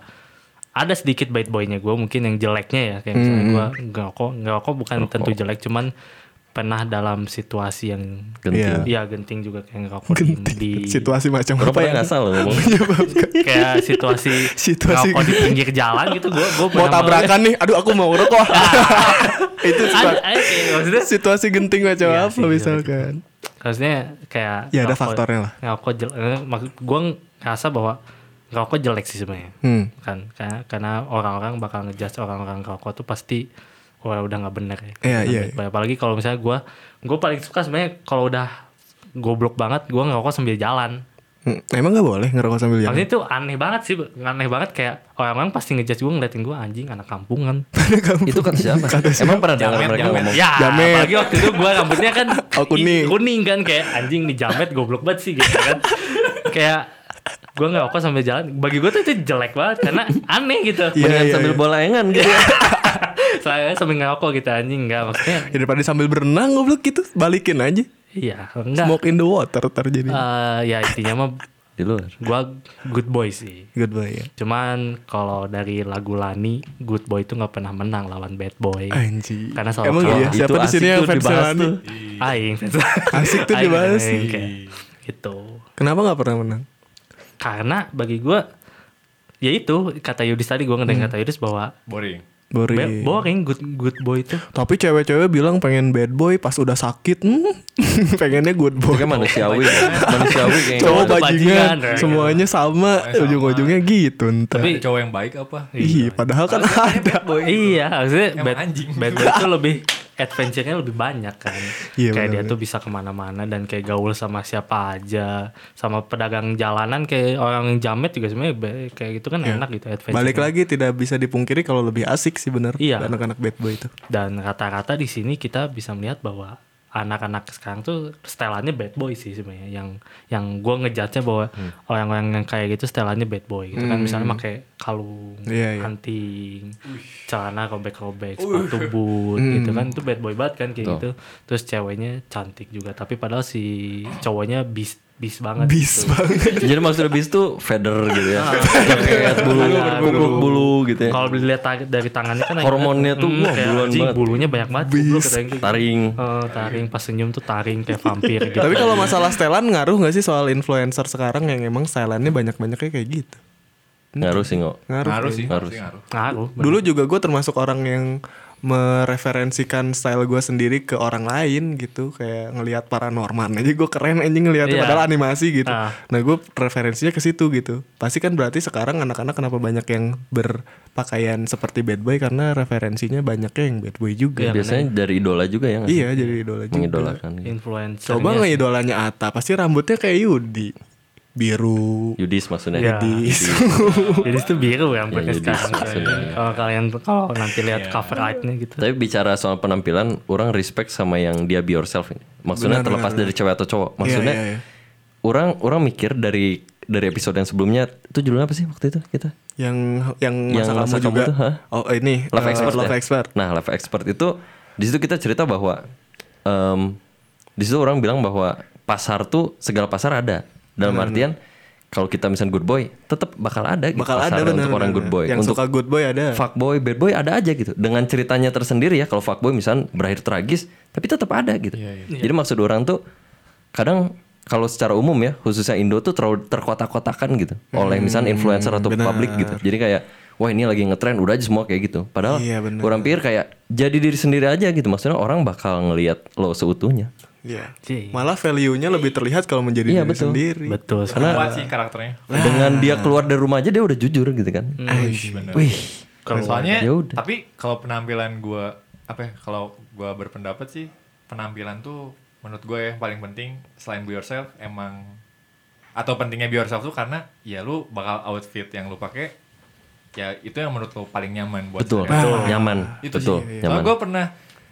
ada sedikit bad boynya gue mungkin yang jeleknya ya kayak misalnya gue ngerokok ngerokok bukan tentu jelek cuman pernah dalam situasi yang Genting. Iya genting juga kayak ngerokok di, di Situasi macam apa pada ya? ngasal loh kayak situasi, Situasi- ngerokok di pinggir jalan gitu gue gue Mau tabrakan nih. Aduh aku mau ngerokok. Itu ada, ada kayak maksudnya situasi genting macam Iya apa sih, misalkan. maksudnya kayak Ya, ada faktornya lah. ngerokok jelek maksud gue ngerasa bahwa ngerokok jelek sih sebenarnya Hmm. kan karena, karena orang-orang bakal ngejudge orang-orang ngerokok tuh pasti wah udah nggak bener ya Iya, Nggak iya, baik. apalagi kalau misalnya gue gue paling suka sebenarnya kalau udah goblok banget gue ngerokok sambil jalan Hmm, Emang gak boleh ngerokok sambil jalan? Maksudnya itu aneh banget sih aneh banget kayak orang-orang pasti ngejudge gue ngeliatin gue anjing anak kampungan Itu kata siapa? Emang pernah dengar mereka jamet. ngomong? Ya, Jamet. apalagi waktu itu gue rambutnya kan Oh, kuning. kuning kan kayak anjing nih jamet goblok banget sih gitu kan. kayak gue nggak kok sambil jalan. Bagi gue tuh itu jelek banget karena aneh gitu. Mendingan iya, sambil iya. bolengan gitu ya. Saya sambil ngerokok gitu anjing enggak maksudnya. Ya, daripada sambil berenang goblok gitu, balikin aja. Iya, enggak. Smoke in the water terjadi. Eh, ya intinya mah Di luar. gue good boy sih. Good boy ya. Cuman kalau dari lagu Lani, Good Boy itu nggak pernah menang lawan Bad Boy. Anjing. Karena selalu Emang iya, siapa Itu di sini yang tuh fans Lani? tuh. Aing. Asik tuh dibahas. kayak gitu. Kenapa gak pernah menang? Karena bagi gue ya itu kata Yudis tadi gue ngedengar Hmm. kata Yudis bahwa Boring. Boring. boring good good boy itu. Tapi cewek-cewek bilang pengen bad boy pas udah sakit, hmm, pengennya good Itu boy. kan manusiawi. ya. manusiawi kayaknya. Cowok itu bajingan, bajingan, ya. semuanya sama, sama. ujung-ujungnya gitu ntar. Tapi cowok yang baik apa? Ih, padahal kan ada. Iya, maksudnya Emang bad, anjing. bad boy itu lebih adventure-nya lebih banyak kan. Iya, kayak dia benar-benar. tuh bisa ke mana-mana dan kayak gaul sama siapa aja, sama pedagang jalanan kayak orang yang jamet juga sebenarnya be- kayak gitu kan enak gitu adventure. Balik lagi tidak bisa dipungkiri kalau lebih asik sih bener Iya. anak-anak bad boy itu. Dan rata-rata di sini kita bisa melihat bahwa anak-anak sekarang tuh setelannya bad boy sih sebenarnya. Yang yang gue ngejudge bahwa Hmm. orang-orang yang kayak gitu setelannya bad boy gitu kan. Misalnya pakai kalung Iya, iya. hunting celana robek-robek sepatu boot gitu kan. Itu bad boy banget kan kayak Betul. gitu. Terus ceweknya cantik juga. Tapi padahal si cowoknya bis bis banget. bis gitu. banget Jadi maksudnya bis tuh feather gitu ya. Kayak bulu, kupluk bulu gitu ya. Kalau dilihat dari tangannya kan Hormonnya tuh, hmm, wah, kayak buluan anjing, banget. bulunya banyak banget. gitu. Taring. Eh, taring pas senyum tuh taring kayak vampir gitu. tapi kalau masalah setelan ngaruh nggak sih soal influencer sekarang yang emang stylannya banyak-banyaknya kayak gitu Ngaruh sih nggak? ngaruh, Ngaruh sih, pasti ngaruh. ngaruh. dulu juga gue termasuk orang yang mereferensikan style gue sendiri ke orang lain gitu. Kayak ngelihat paranormal. Aja gue keren anjing ngeliatnya Iya. padahal animasi gitu. Ah. nah gue referensinya ke situ gitu. Pasti kan berarti sekarang anak-anak kenapa banyak yang berpakaian seperti bad boy? Karena referensinya banyaknya yang bad boy juga. Iya, Biasanya dari idola juga ya iya jadi idola juga. Mengidolakan gitu. influencer. coba ngeidolanya Ata pasti rambutnya kayak Yudi biru Yudis maksudnya. Ya. Yudis. Jadi itu biru rambutnya Ya, Yudis sekarang. maksudnya. Kalau kalian kalau nanti lihat Iya. cover artnya gitu. Tapi bicara soal penampilan, orang respect sama yang dia be yourself ini. Maksudnya Benar, terlepas benar, dari cewek atau cowok. Maksudnya iya, iya. orang orang mikir dari dari episode yang sebelumnya itu judulnya apa sih waktu itu kita? yang yang Yang masa kamu masa kamu juga tuh, oh ini Love eh, expert. love ya? expert Nah, love expert itu di situ kita cerita bahwa em, di situ orang bilang bahwa pasar tuh segala pasar ada. Dalam artian kalau kita misalnya good boy, tetap bakal ada gitu bakal ada benar untuk orang good boy. yang untuk suka good boy ada fuckboy, bad boy ada aja gitu. Dengan ceritanya tersendiri ya. Kalau fuckboy misalnya berakhir tragis, tapi tetap ada gitu. Jadi maksud orang tuh kadang kalau secara umum ya, khususnya Indo tuh terlalu terkotak-kotakan gitu oleh misalnya influencer atau benar. publik gitu. Jadi kayak wah ini lagi ngetren udah aja semua kayak gitu. Padahal Iya, orang pikir kayak jadi diri sendiri aja gitu. Maksudnya orang bakal ngelihat lo seutuhnya. Iya. Cih. malah value-nya lebih terlihat kalau menjadi Iya, diri betul. sendiri Betul. Karena Kuat sih karakternya. dengan dia keluar dari rumah aja dia udah jujur gitu kan. Bener. Wih, Soalnya Ya udah. tapi kalau penampilan gua apa ya, kalau gua berpendapat sih penampilan tuh menurut gue yang paling penting selain be yourself emang atau pentingnya be yourself tuh karena ya lu bakal outfit yang lu pakai ya itu yang menurut lu paling nyaman buat betul, sehari-hari. nyaman, itu betul, sih. nyaman. gue pernah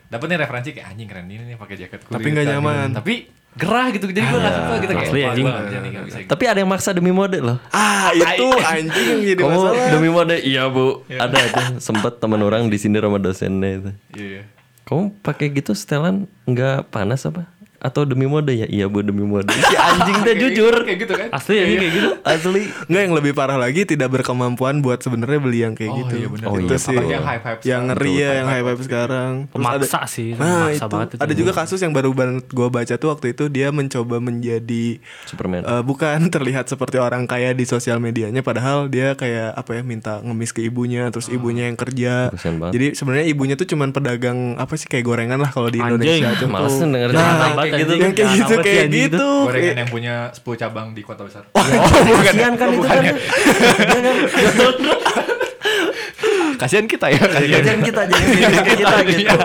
dapet nih referensi kayak anjing keren ini nih pakai jaket kulit Tapi nggak kan, nyaman. gitu. tapi gerah gitu jadi gue nggak suka gitu kayak Asli, anjing. gitu. Tapi ada yang maksa demi mode loh. ah itu anjing yang jadi Kamu masalah demi mode iya bu Ada itu Sempet teman orang di sini sama dosennya itu Iya, iya. Kamu pakai gitu setelan nggak panas apa? Atau demi mode ya? Iya bu demi mode Si anjing deh jujur kayak gitu kan Asli ya kayak gitu. Asli Nggak yang lebih parah lagi tidak berkemampuan buat sebenarnya beli yang kayak Oh, gitu. iya benar. Oh, itu iya, sih. yang hype-hype Yang sekarang. ngeri ya yang hype-hype hype-hype sekarang. Pemaksa ada- sih, Nah, itu. banget itu. Ada juga kasus yang baru banget gue baca tuh waktu itu dia mencoba menjadi Superman eh, bukan terlihat seperti orang kaya di sosial medianya padahal dia kayak apa ya minta ngemis ke ibunya terus ibunya yang kerja. Jadi sebenarnya ibunya tuh cuman pedagang apa sih kayak gorengan lah kalau di Anjing. Indonesia tuh. Males tuh. Nah, kayak gitu yang kayak gitu kayak anjing gitu. gorengan yang punya 10 cabang di kota besar Kasian kan itu kan kasihan kita ya kasihan kita jadi kita gitu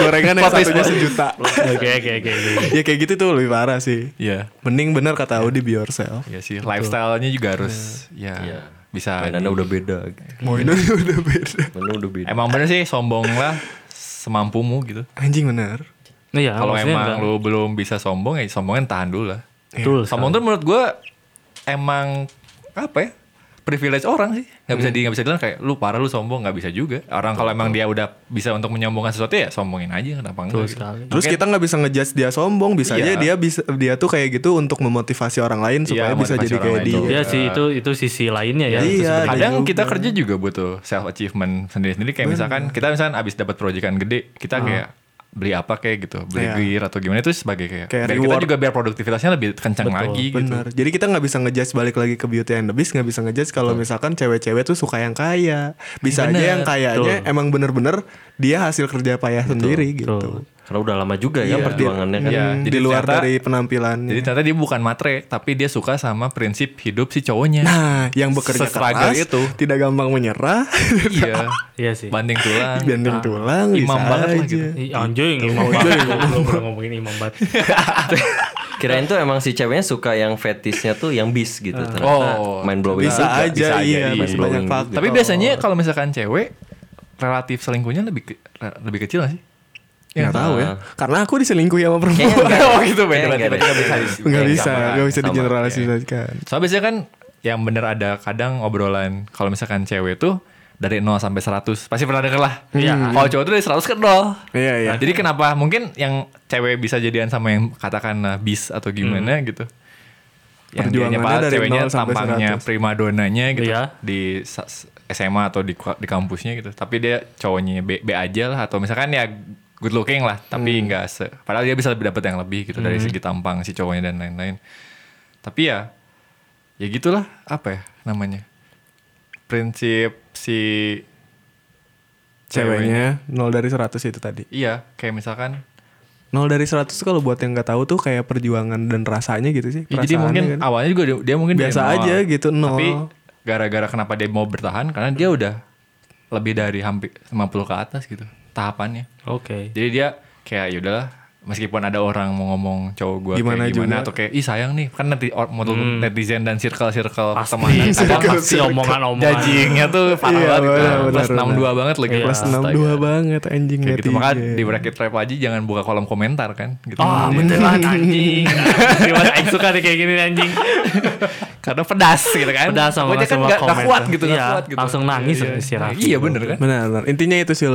gorengan yang satunya sejuta. Oke oke oke. ya kayak gitu tuh lebih parah sih. Iya Mending bener kata Audi be yourself. Iya sih lifestyle-nya juga harus ya Iya. bisa Mainannya udah beda Mainannya udah beda. Mainannya udah beda Emang bener sih sombong lah semampumu gitu. Anjing bener. Iya, Kalau emang enggak- lu belum bisa sombong ya sombongnya tahan dulu lah. betul. Sombong tuh menurut gue emang apa ya? Privilege orang sih nggak bisa di nggak bisa bilang kayak lu parah lu sombong nggak bisa juga orang kalau emang dia udah bisa untuk menyombongkan sesuatu ya sombongin aja kenapa enggak gitu. Terus kita nggak bisa ngejudge dia sombong, bisa Iya. aja dia bisa dia tuh kayak gitu untuk memotivasi orang lain supaya Iya, bisa jadi kayak dia. Iya sih itu itu sisi lainnya ya. Iya, ada kadang juga. kita kerja juga butuh self achievement sendiri-sendiri kayak misalkan kita misalkan abis dapat proyekan gede kita kayak beli apa kayak gitu beli Iya. gear atau gimana itu sebagai kayak, Kayak biar kita juga biar produktivitasnya lebih kencang Betul, lagi gitu Bener. Jadi kita nggak bisa ngejudge balik lagi ke Beauty and the Beast, nggak bisa ngejudge kalau misalkan cewek-cewek tuh suka yang kaya. Bisa Bener. aja yang kayanya emang bener-bener dia hasil kerja payah sendiri gitu. Karena udah lama juga Iya. ya perjuangannya kan Iya. Hmm, jadi di luar ternyata- dari penampilannya. jadi ternyata dia bukan matre tapi dia suka sama prinsip hidup si cowoknya nah, yang bekerja keras itu. tidak gampang menyerah, iya Iya sih. banding tulang banding tulang Imam bisa banget lah aja. gitu. Ih, anjing, imam banget. Belum pernah ngomongin imam banget. Kirain tuh emang si ceweknya suka yang fetishnya tuh yang bis gitu Ternyata Oh, main blowing Bisa juga. aja bisa iya, jadi. masih banyak blowing faktor. tapi biasanya kalau misalkan cewek relatif selingkuhnya lebih lebih kecil gak sih nggak tahu ya. Karena aku diselingkuhi sama Kayaknya perempuan. enggak. Oh, gitu, beda. Berarti enggak bisa di- Nggak Kayaknya bisa, sama. nggak bisa digeneralisasikan. Soalnya biasanya kan yang bener ada kadang obrolan kalau misalkan cewek tuh dari 0 sampai 100 pasti pernah denger lah. Iya. Kalau cowok tuh dari 100 ke 0. Iya, iya. Nah, jadi kenapa mungkin yang cewek bisa jadian sama yang katakan bis atau gimana gitu. yang dianya dari ceweknya 0 sampai tampangnya 100. prima donanya gitu Iya. di SMA atau di di kampusnya gitu tapi dia cowoknya B, B aja lah atau misalkan ya good looking lah tapi Hmm. nggak se padahal dia bisa lebih dapat yang lebih gitu dari segi tampang si cowoknya dan lain-lain tapi ya ya gitulah apa ya namanya prinsip si Ceweknya 0 dari 100 itu tadi. iya kayak misalkan 0 dari 100 tuh kalau buat yang nggak tahu tuh kayak perjuangan dan rasanya gitu sih. Ya, jadi mungkin kan. awalnya juga dia, dia mungkin Biasa nol. aja gitu, nol. Tapi gara-gara kenapa dia mau bertahan karena dia udah lebih dari hampir 50 ke atas gitu tahapannya. Oke. Jadi dia kayak ya udahlah meskipun ada orang mau ngomong cowok gua Gimana kayak gimana juga. atau kayak ih sayang nih kan nanti model netizen dan circle-circle Pasti, pertemanan pasti, omongan-omongan. jajingnya tuh parah Iya, banget gitu. benar, Plus benar, 62 banget lagi. Iya. Plus 62 banget anjing Kayak gitu maka di bracket rap aja jangan buka kolom komentar kan gitu. Oh beneran anjing Gimana Aing suka nih kayak gini anjing Karena pedas gitu kan. Pedas sama Pokoknya kan komentar. kuat gitu, Iya, kuat gitu. langsung nangis Iya, iya. Iya bener kan. Benar, benar. Intinya itu sih.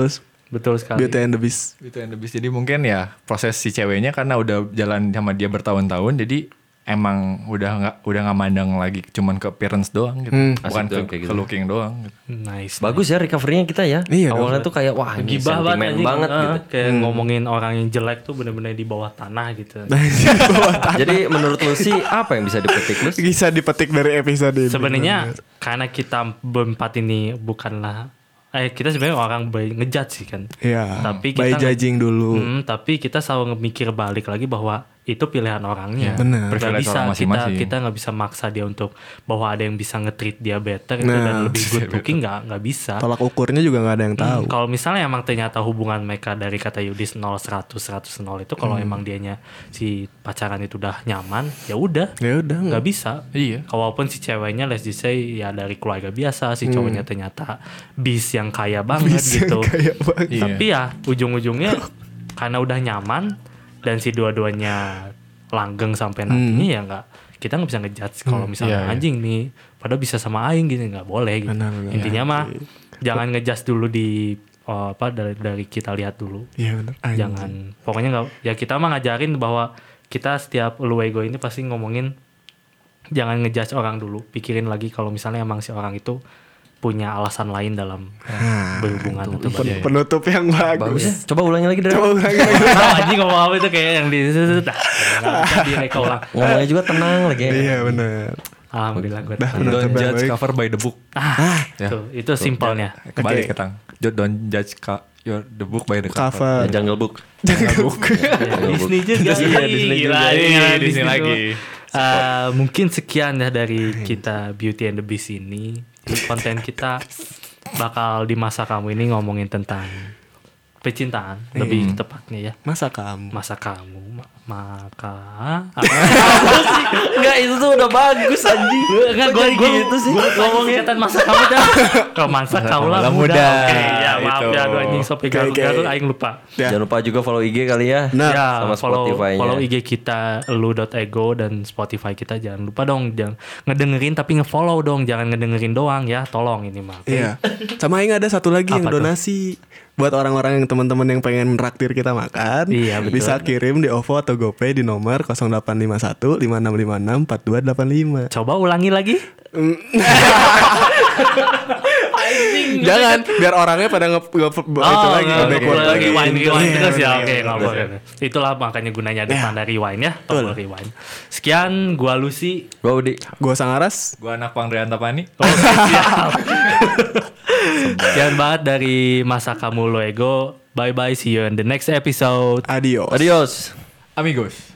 Betul sekali Beauty and the Beast. Itu yang lebih jadi mungkin ya proses si ceweknya karena udah jalan sama dia bertahun-tahun jadi emang udah nggak udah nggak mandang lagi cuman ke appearance doang gitu. Hmm. Bukan Asik ke, kayak gitu. ke looking doang gitu. Nice Bagus ya recovery-nya kita ya. Iya, Awalnya tuh kayak wah ini Gibah banget, sentimen banget Ah, gitu. Kayak ngomongin orang yang jelek tuh bener-bener di bawah tanah gitu Jadi menurut lu sih apa yang bisa dipetik lu? Bisa dipetik dari episode ini. Sebenarnya karena kita berempat ini bukanlah eh kita sebenarnya orang by ngejudge sih kan. Iya. Tapi by kita judging dulu. Hmm, tapi kita selalu mikir balik lagi bahwa itu pilihan orangnya. Iya, benar. Gak Privilege bisa orang kita kita nggak bisa maksa dia untuk bahwa ada yang bisa nge-treat dia better itu Nah, dan lebih good looking nggak nggak bisa. Tolak ukurnya juga nggak ada yang tahu. Hmm, kalau misalnya emang ternyata hubungan mereka dari kata Yudis 0 100 100 0 itu kalau emang dianya si pacaran itu udah nyaman, ya udah. Ya udah nggak bisa. Iya. Walaupun si ceweknya let's just say ya dari keluarga biasa, si cowoknya ternyata bis yang kaya banget Bisa gitu. kayak banget. Iya. Tapi ya ujung-ujungnya karena udah nyaman dan si dua-duanya langgeng sampai nantinya ya nggak kita nggak bisa ngejudge kalau misalnya Iya, iya. anjing nih padahal bisa sama aing gini nggak boleh gitu. Benar, benar. Intinya mah jangan ngejudge dulu di oh, apa dari dari kita lihat dulu. Iya benar. Anjing. Jangan pokoknya nggak ya kita mah ngajarin bahwa kita setiap luego ini pasti ngomongin jangan ngejudge orang dulu. Pikirin lagi kalau misalnya emang si orang itu punya alasan lain dalam Nah, berhubungan atau Pen- penutup yang Bagus bagus. ya. Coba ulangi lagi dari Coba ulangi lagi. Tahu anjing ngomong apa itu kayak yang di nah, bisa direka ulang. Ngomongnya juga tenang lagi. ya. Iya benar. Alhamdulillah gue benar. Don't judge baik. cover by the book. Ah, Ya. tuh, itu simpelnya. Kembali Oke. ke tang. Jo- Don't judge ka- your the book by the cover. Cover. Ya, Jungle Book. book. Ya, Disney juga Iya, Disney Iya, kan Disney semua. lagi. Eh, mungkin sekian ya dari kita Beauty and the Beast ini. Konten kita bakal di masa kamu ini ngomongin tentang percintaan lebih tepatnya ya. Masa kamu? Masa kamu maka Enggak itu tuh udah bagus anjing. Enggak gue gue gitu sih ngomongin tentang masa kamu dah. Kalau masa kamu lah kamu muda. muda. Oke, ya maaf Itu. ya aduh anjing sopi oke. garuk aing lupa. Ya. Jangan lupa juga follow IG kali ya. Nah, ya, sama follow, Spotify-nya. follow IG kita lu.ego dan Spotify kita jangan lupa dong jangan ngedengerin tapi ngefollow dong jangan ngedengerin doang ya tolong ini mah? Iya. Sama Aing ada satu lagi yang donasi buat orang-orang yang teman-teman yang pengen traktir kita makan. Iya, betul. Bisa kirim di OVO atau GoPay di nomor 0851 5656 4285. coba ulangi lagi Jangan biar orangnya pada nge, nge- itu lagi nge-backward nggak- lagi. rewind, rewind terus ya oke apa-apa. itulah makanya gunanya ada Ya. tanda rewind ya tombol rewind sekian gua Lucy Gua Udi. Gua Sangaras. Gua anak Pangrianta Pani. Oke, siap. Sekian banget dari masa kamu lo ego. Bye bye, see you in the next episode. Adios. Adios. Amigos.